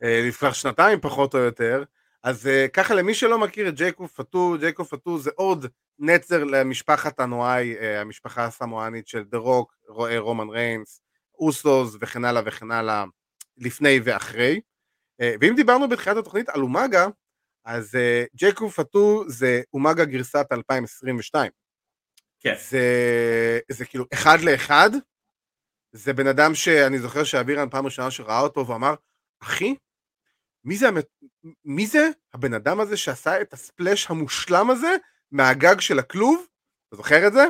אה, לפני שנתיים פחות או יותר. אז ככה למי שלא מכיר את ג'ייקוב פטו, ג'ייקוב פטו זה עוד נצר למשפחת הנואי, המשפחה הסמואנית של דה רוק, רומן ריינס, אוסוס וכן הלאה וכן הלאה, לפני ואחרי. ואם דיברנו בתחילת התוכנית על אומאגה, אז ג'ייקוב פאטו זה אומגה גרסת 2022. כן. זה, זה כאילו אחד לאחד, זה בן אדם שאני זוכר שאבירן פעם ראשונה שראה אותו ואמר, אחי, מי זה, מי זה הבן אדם הזה שעשה את הספלאש המושלם הזה מהגג של הכלוב? אתה זוכר את זה?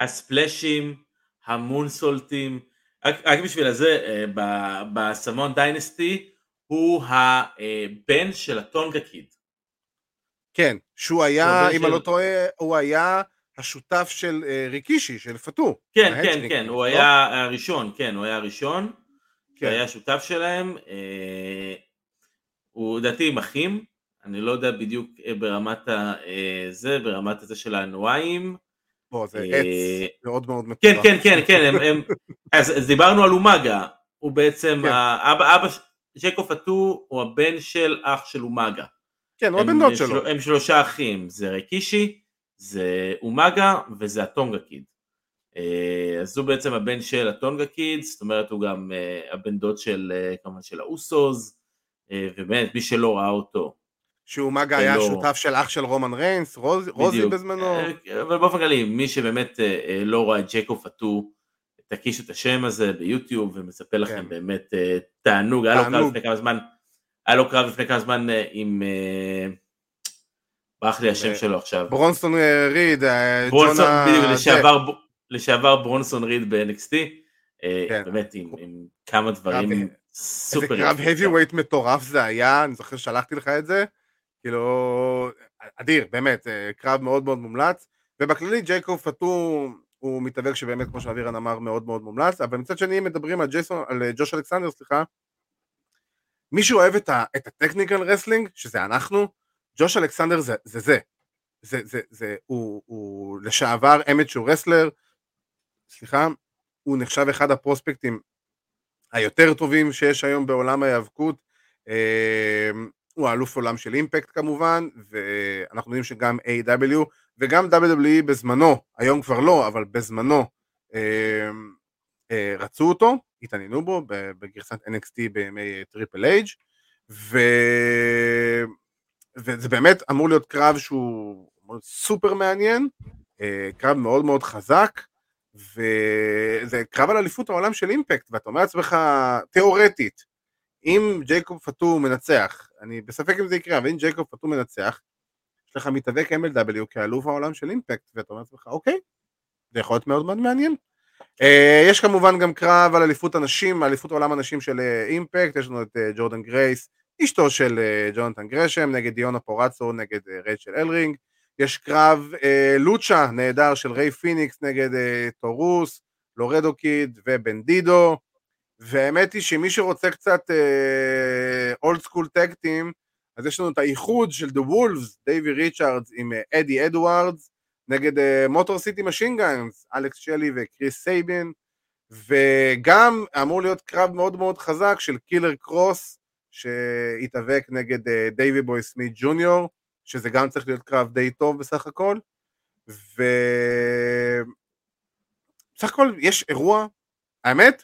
הספלאשים, המונסולטים, רק, רק בשביל הזה, אה, בסמון דיינסטי הוא הבן של הטונגה קיד. כן, שהוא היה, אם אני לא טועה, הוא היה השותף של אה, ריקישי, של פאטו. כן, כן, כן, הוא לא? היה הראשון, כן, הוא היה הראשון. כן. היה שותף שלהם. אה, הוא לדעתי עם אחים, אני לא יודע בדיוק ברמת זה, ברמת הזה של האנואיים. בוא, זה עץ מאוד מאוד מטורף. כן, כן, כן, כן, הם, הם, אז, אז דיברנו על אומגה, הוא בעצם, כן. האבא, אבא, ג'קו פטו הוא הבן של אח של אומגה. כן, הוא הבן דוד שלו. הם שלושה אחים, זה רקישי, זה אומגה וזה הטונגה קיד. אה, אז הוא בעצם הבן של הטונגה קיד, זאת אומרת הוא גם אה, הבן דוד של, אה, כמובן של האוסוז, ובאמת מי שלא ראה אותו, שאומגה היה. שותף של אח של רומן ריינס, רוז, רוזי בזמנו. אבל באופן כללי, מי שבאמת לא רואה את ג'קו פטו, תקישו את השם הזה ביוטיוב ומצפה לכם כן. באמת תענוג, היה לו קרב לפני כמה זמן, היה לו קרב לפני כמה זמן עם, ברח לי השם שלו עכשיו. ברונסון ריד, ברונסון, בדיוק, לשעבר, לשעבר ברונסון ריד ב-NXT, כן. באמת עם, כמה דברים סופר. איזה קרב heavyweight מטורף זה היה, אני זוכר ששלחתי לך את זה. כאילו, אדיר, באמת, אה, קרב מאוד מאוד מומלץ, ובכללי ג'ייקוב פאטו הוא מתאבק שבאמת, כמו שאבירן אמר, מאוד מאוד מומלץ, אבל מצד שני, אם מדברים על, ג'ייסון, על אה, ג'וש אלכסנדר, סליחה, מי שאוהב את ה technical wrestling, שזה אנחנו, ג'וש אלכסנדר זה זה, זה, זה, זה, זה הוא, הוא לשעבר amateur wrestler, סליחה, הוא נחשב אחד הprospectים היותר טובים שיש היום בעולם ההיאבקות, אה, הוא האלוף עולם של אימפקט כמובן, ואנחנו יודעים שגם AEW וגם WWE בזמנו, היום כבר לא, אבל בזמנו אה, אה, רצו אותו, התעניינו בו בגרסת NXT בימי טריפל אייג' ו... וזה באמת אמור להיות קרב שהוא סופר מעניין, אה, קרב מאוד מאוד חזק, וזה קרב על אליפות העולם של אימפקט, ואתה אומר לעצמך, תיאורטית, אם ג'ייקוב פטור מנצח, אני בספק אם זה יקרה, אבל אם ג'ייקוב פטור מנצח, יש לך מתאבק MLW כאלוף העולם של אימפקט, ואתה אומר לעצמך, אוקיי, זה יכול להיות מאוד מאוד מעניין. Uh, יש כמובן גם קרב על אליפות הנשים, אליפות עולם הנשים של אימפקט, uh, יש לנו את uh, ג'ורדן גרייס, אשתו של uh, ג'ונתן גרשם, נגד דיונה פורצו, נגד uh, רייצ'ל אלרינג, יש קרב uh, לוצ'ה נהדר של ריי פיניקס נגד טורוס, לורדו קיד ובנדידו, והאמת היא שמי שרוצה קצת old school tag team, אז יש לנו את האיחוד של The Wolves, דייווי ריצ'ארדס עם אדי אדוארדס, נגד מוטור סיטי משין גאנס, אלכס שלי וקריס סייבין, וגם אמור להיות קרב מאוד מאוד חזק של קילר קרוס, שהתאבק נגד דייווי בוי סמית ג'וניור, שזה גם צריך להיות קרב די טוב בסך הכל, ו... בסך הכל יש אירוע, האמת,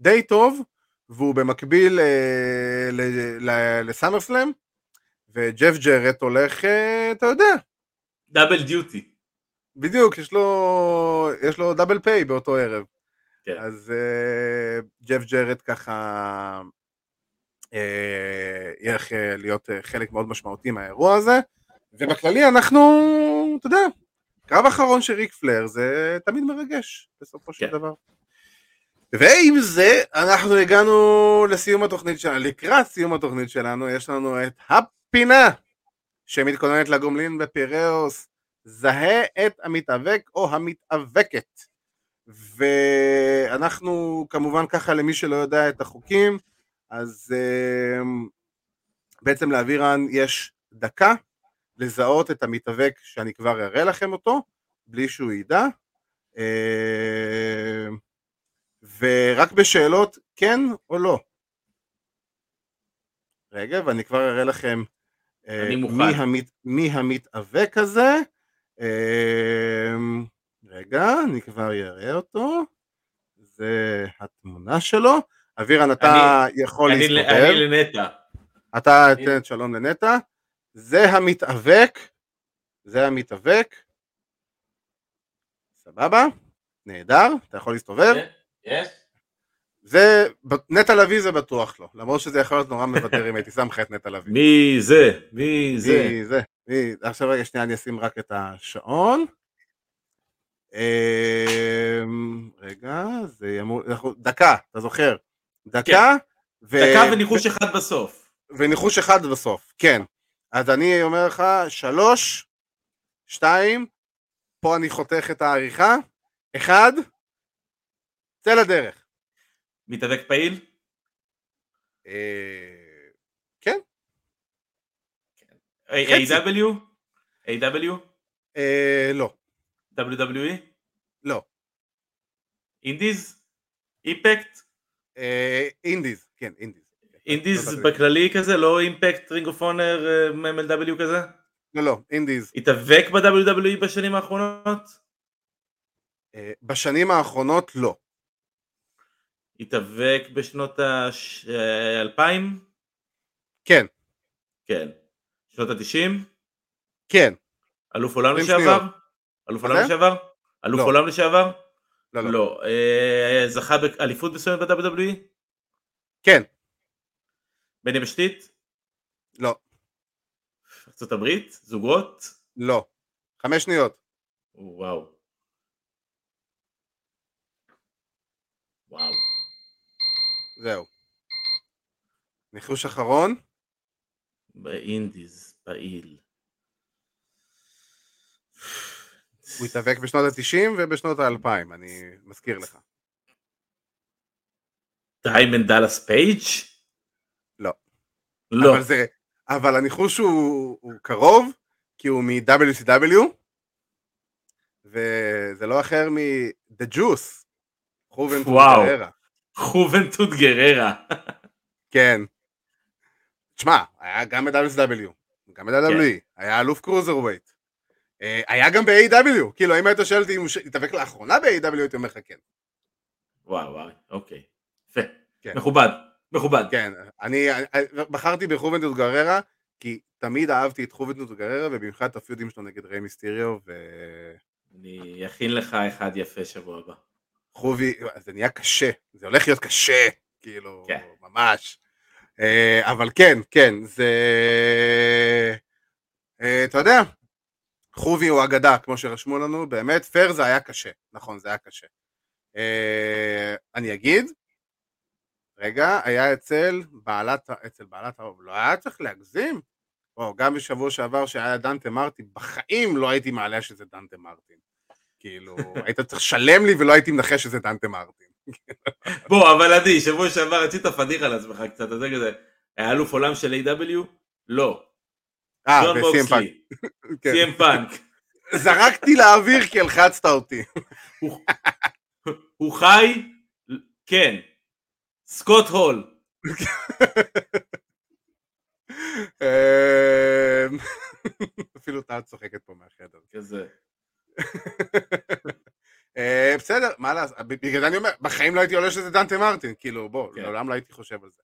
די טוב, והוא במקביל אה, לסאמרסלאם, וג'ף ג'רט הולך, אה, אתה יודע. דאבל דיוטי. בדיוק, יש לו, יש לו דאבל פיי באותו ערב. כן. אז אה, ג'ף ג'רט ככה אה, ילך אה, להיות אה, חלק מאוד משמעותי מהאירוע הזה, ובכללי אנחנו, אתה יודע, קרב אחרון של ריק פלר זה תמיד מרגש בסופו של כן. דבר. ועם זה אנחנו הגענו לסיום התוכנית שלנו, לקראת סיום התוכנית שלנו יש לנו את הפינה שמתכוננת לגומלין בפיראוס, זהה את המתאבק או המתאבקת. ואנחנו כמובן ככה למי שלא יודע את החוקים, אז uh, בעצם לאבירן יש דקה לזהות את המתאבק שאני כבר אראה לכם אותו, בלי שהוא ידע. Uh, ורק בשאלות כן או לא. רגע, ואני כבר אראה לכם אה, מי, המת, מי המתאבק הזה. אה, רגע, אני כבר אראה אותו. זה התמונה שלו. אבירן, אתה אני, יכול אני, להסתובב. אני לנטע. אתה תן שלום לנטע. זה המתאבק, זה המתאבק, סבבה, נהדר, אתה יכול להסתובב. כן, זה, נטע לביא זה בטוח לא, למרות שזה יכול להיות נורא מוותר אם הייתי שם לך את נטע לביא. מי זה? מי זה? מי זה? מי? עכשיו רגע שנייה אני אשים רק את השעון. אמ, רגע, זה ימור, דקה, אתה זוכר? דקה. כן. ו... דקה וניחוש אחד בסוף. וניחוש אחד בסוף, כן. אז אני אומר לך, שלוש, שתיים, פה אני חותך את העריכה, אחד, צא לדרך. מתאבק פעיל? אה, כן. AEW? AEW? אה, לא. WWE? לא. indies? אימפקט? אה, indies, כן, indies. indies בכללי כזה? לא אימפקט, רינג אוף אונר, MLW כזה? לא, לא, אינדיז. התאבק ב-WWE בשנים האחרונות? אה, בשנים האחרונות לא. התאבק בשנות ה-2000? כן. כן. שנות ה-90? כן. אלוף עולם לשעבר? אלוף עולם לשעבר? אלוף עולם לשעבר? לא, לא. לא. אה, זכה באליפות מסוימת ב-WWE? כן. בני בשתית? לא. ארצות הברית? זוגות? לא. חמש שניות. וואו. וואו. זהו. ניחוש אחרון? באינדיז, פעיל. הוא התאבק בשנות ה-90 ובשנות ה-2000, אני מזכיר לך. דיימנד דאלאס פייג'? לא. לא. אבל, זה, אבל הניחוש הוא, הוא קרוב, כי הוא מ-WCW, וזה לא אחר מ-The Juice, חובנטוד גררה. חובנטוד גררה. כן. תשמע, היה גם ב-WCW, גם ב-WWE, כן. היה אלוף cruiserweight. היה גם ב-AEW, כאילו אם היית שואל אותי אם הוא התאבק לאחרונה ב-AEW הייתי אומר לך כן. וואו וואו, אוקיי. יפה. כן. מכובד, מכובד. כן, אני, בחרתי בחובנטוד גררה, כי תמיד אהבתי את חובנטוד גררה, ובמיוחד את הפיודים שלו נגד ריי מיסטיריו, ו... אני אכין לך אחד יפה שבוע הבא. חובי, זה נהיה קשה, זה הולך להיות קשה, כאילו, כן. ממש. אה, אבל כן, כן, זה... אה, אתה יודע, חובי הוא אגדה, כמו שרשמו לנו, באמת, פייר זה היה קשה, נכון, זה היה קשה. אה, אני אגיד, רגע, היה אצל בעלת, אצל בעלת הרוב, לא היה צריך להגזים. או, גם בשבוע שעבר שהיה דנטה מרטין, בחיים לא הייתי מעלה שזה דנטה מרטין. כאילו, היית צריך לשלם לי ולא הייתי מנחש שזה דנטה מרטין. בוא, אבל עדי, שבוע שעבר רצית פדיחה לעצמך קצת, אז זה כזה, היה אלוף עולם של A.W? לא. אה, וסי.אם פאנק. סי.אם פאנק. זרקתי לאוויר כי הלחצת אותי. הוא חי? כן. סקוט הול. אמ, אפילו טל צוחקת פה מהחדר. כזה. אה, בסדר, מה לעשות, בגלל זה אני אומר, בחיים לא הייתי עולה שזה דנטה מרטין, כאילו בוא, כן. לעולם לא הייתי חושב על זה.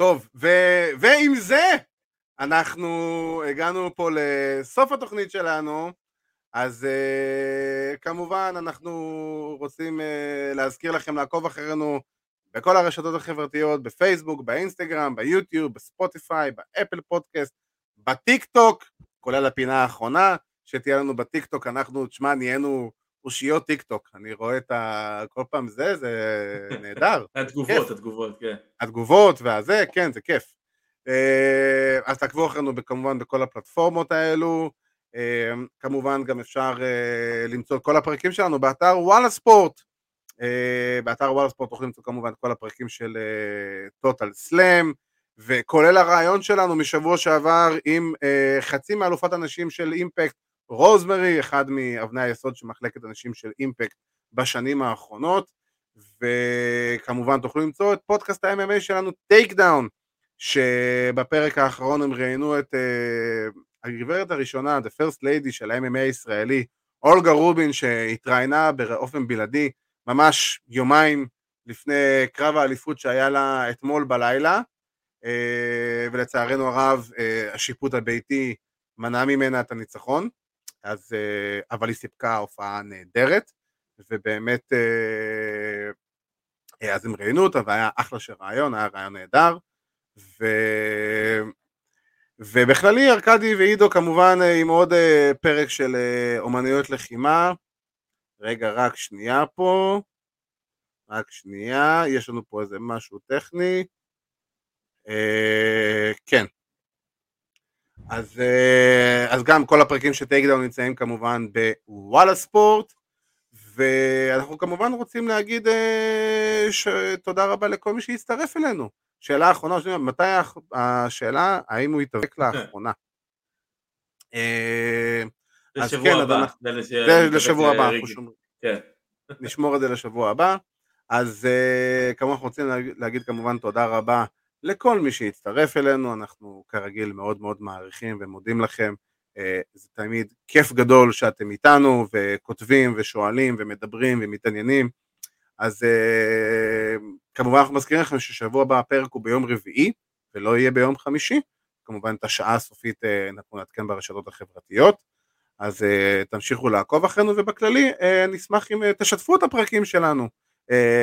טוב, ועם זה אנחנו הגענו פה לסוף התוכנית שלנו, אז uh, כמובן אנחנו רוצים uh, להזכיר לכם לעקוב אחרינו בכל הרשתות החברתיות, בפייסבוק, באינסטגרם, ביוטיוב, בספוטיפיי, באפל פודקאסט, בטיק טוק, כולל הפינה האחרונה שתהיה לנו בטיק טוק, אנחנו, תשמע, נהיינו אושיות טיק טוק, אני רואה את ה... כל פעם זה, זה נהדר. התגובות, התגובות, כן. התגובות והזה, כן, זה כיף. אה, אז תעקבו אחרינו כמובן בכל הפלטפורמות האלו, אה, כמובן גם אפשר אה, למצוא את כל הפרקים שלנו באתר וואלה ספורט, באתר וואלה ספורט תוכלו למצוא כמובן את כל הפרקים של טוטל סלאם, וכולל הרעיון שלנו משבוע שעבר עם חצי מאלופת הנשים של אימפקט, רוזמרי, אחד מאבני היסוד של מחלקת הנשים של אימפקט בשנים האחרונות, וכמובן תוכלו למצוא את פודקאסט ה-MMA שלנו, טייק דאון, שבפרק האחרון הם ראיינו את uh, הגברת הראשונה, The First Lady של ה-MMA הישראלי, אולגה רובין, שהתראיינה באופן בלעדי ממש יומיים לפני קרב האליפות שהיה לה אתמול בלילה, ולצערנו הרב השיפוט הביתי מנע ממנה את הניצחון, אז, אבל היא סיפקה הופעה נהדרת, ובאמת אז הם ראיינו אותה והיה אחלה של רעיון, היה רעיון נהדר, ו... ובכללי ארכדי ועידו כמובן אה, עם עוד אה, פרק של אה, אומנויות לחימה. רגע, רק שנייה פה. רק שנייה, יש לנו פה איזה משהו טכני. אה, כן. אז, אה, אז גם כל הפרקים של טייקדאון נמצאים כמובן בוואלה ספורט, ואנחנו כמובן רוצים להגיד אה, ש... תודה רבה לכל מי שהצטרף אלינו. שאלה אחרונה, מתי השאלה, האם הוא יתאבק לאחרונה? אה, אז כן, הבא. זה לשבוע הבא, כן. נשמור את זה לשבוע הבא. אז כמובן אנחנו רוצים להגיד כמובן תודה רבה לכל מי שהצטרף אלינו, אנחנו כרגיל מאוד מאוד מעריכים ומודים לכם, uh, זה תמיד כיף גדול שאתם איתנו וכותבים ושואלים ומדברים ומתעניינים, אז uh, כמובן אנחנו מזכירים לכם ששבוע הבא הפרק הוא ביום רביעי ולא יהיה ביום חמישי, כמובן את השעה הסופית uh, אנחנו נעדכן ברשתות החברתיות, אז תמשיכו לעקוב אחרינו ובכללי נשמח אם תשתפו את הפרקים שלנו.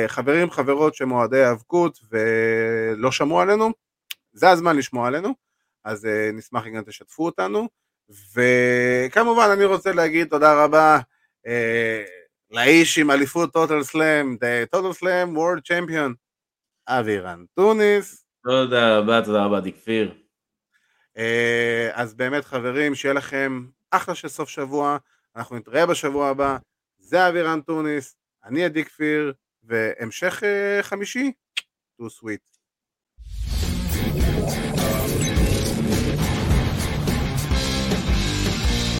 חברים, חברות שהם אוהדי האבקות ולא שמעו עלינו, זה הזמן לשמוע עלינו, אז נשמח אם גם תשתפו אותנו. וכמובן אני רוצה להגיד תודה רבה לאיש עם אליפות טוטל סלאם, טוטל סלאם וורד צ'מפיון, אבירן טוניס. תודה רבה, תודה רבה, דיקפיר. אז באמת חברים, שיהיה לכם אחלה של סוף שבוע, אנחנו נתראה בשבוע הבא, זה אבירן טוניס, אני עדי כפיר, והמשך חמישי, too sweet.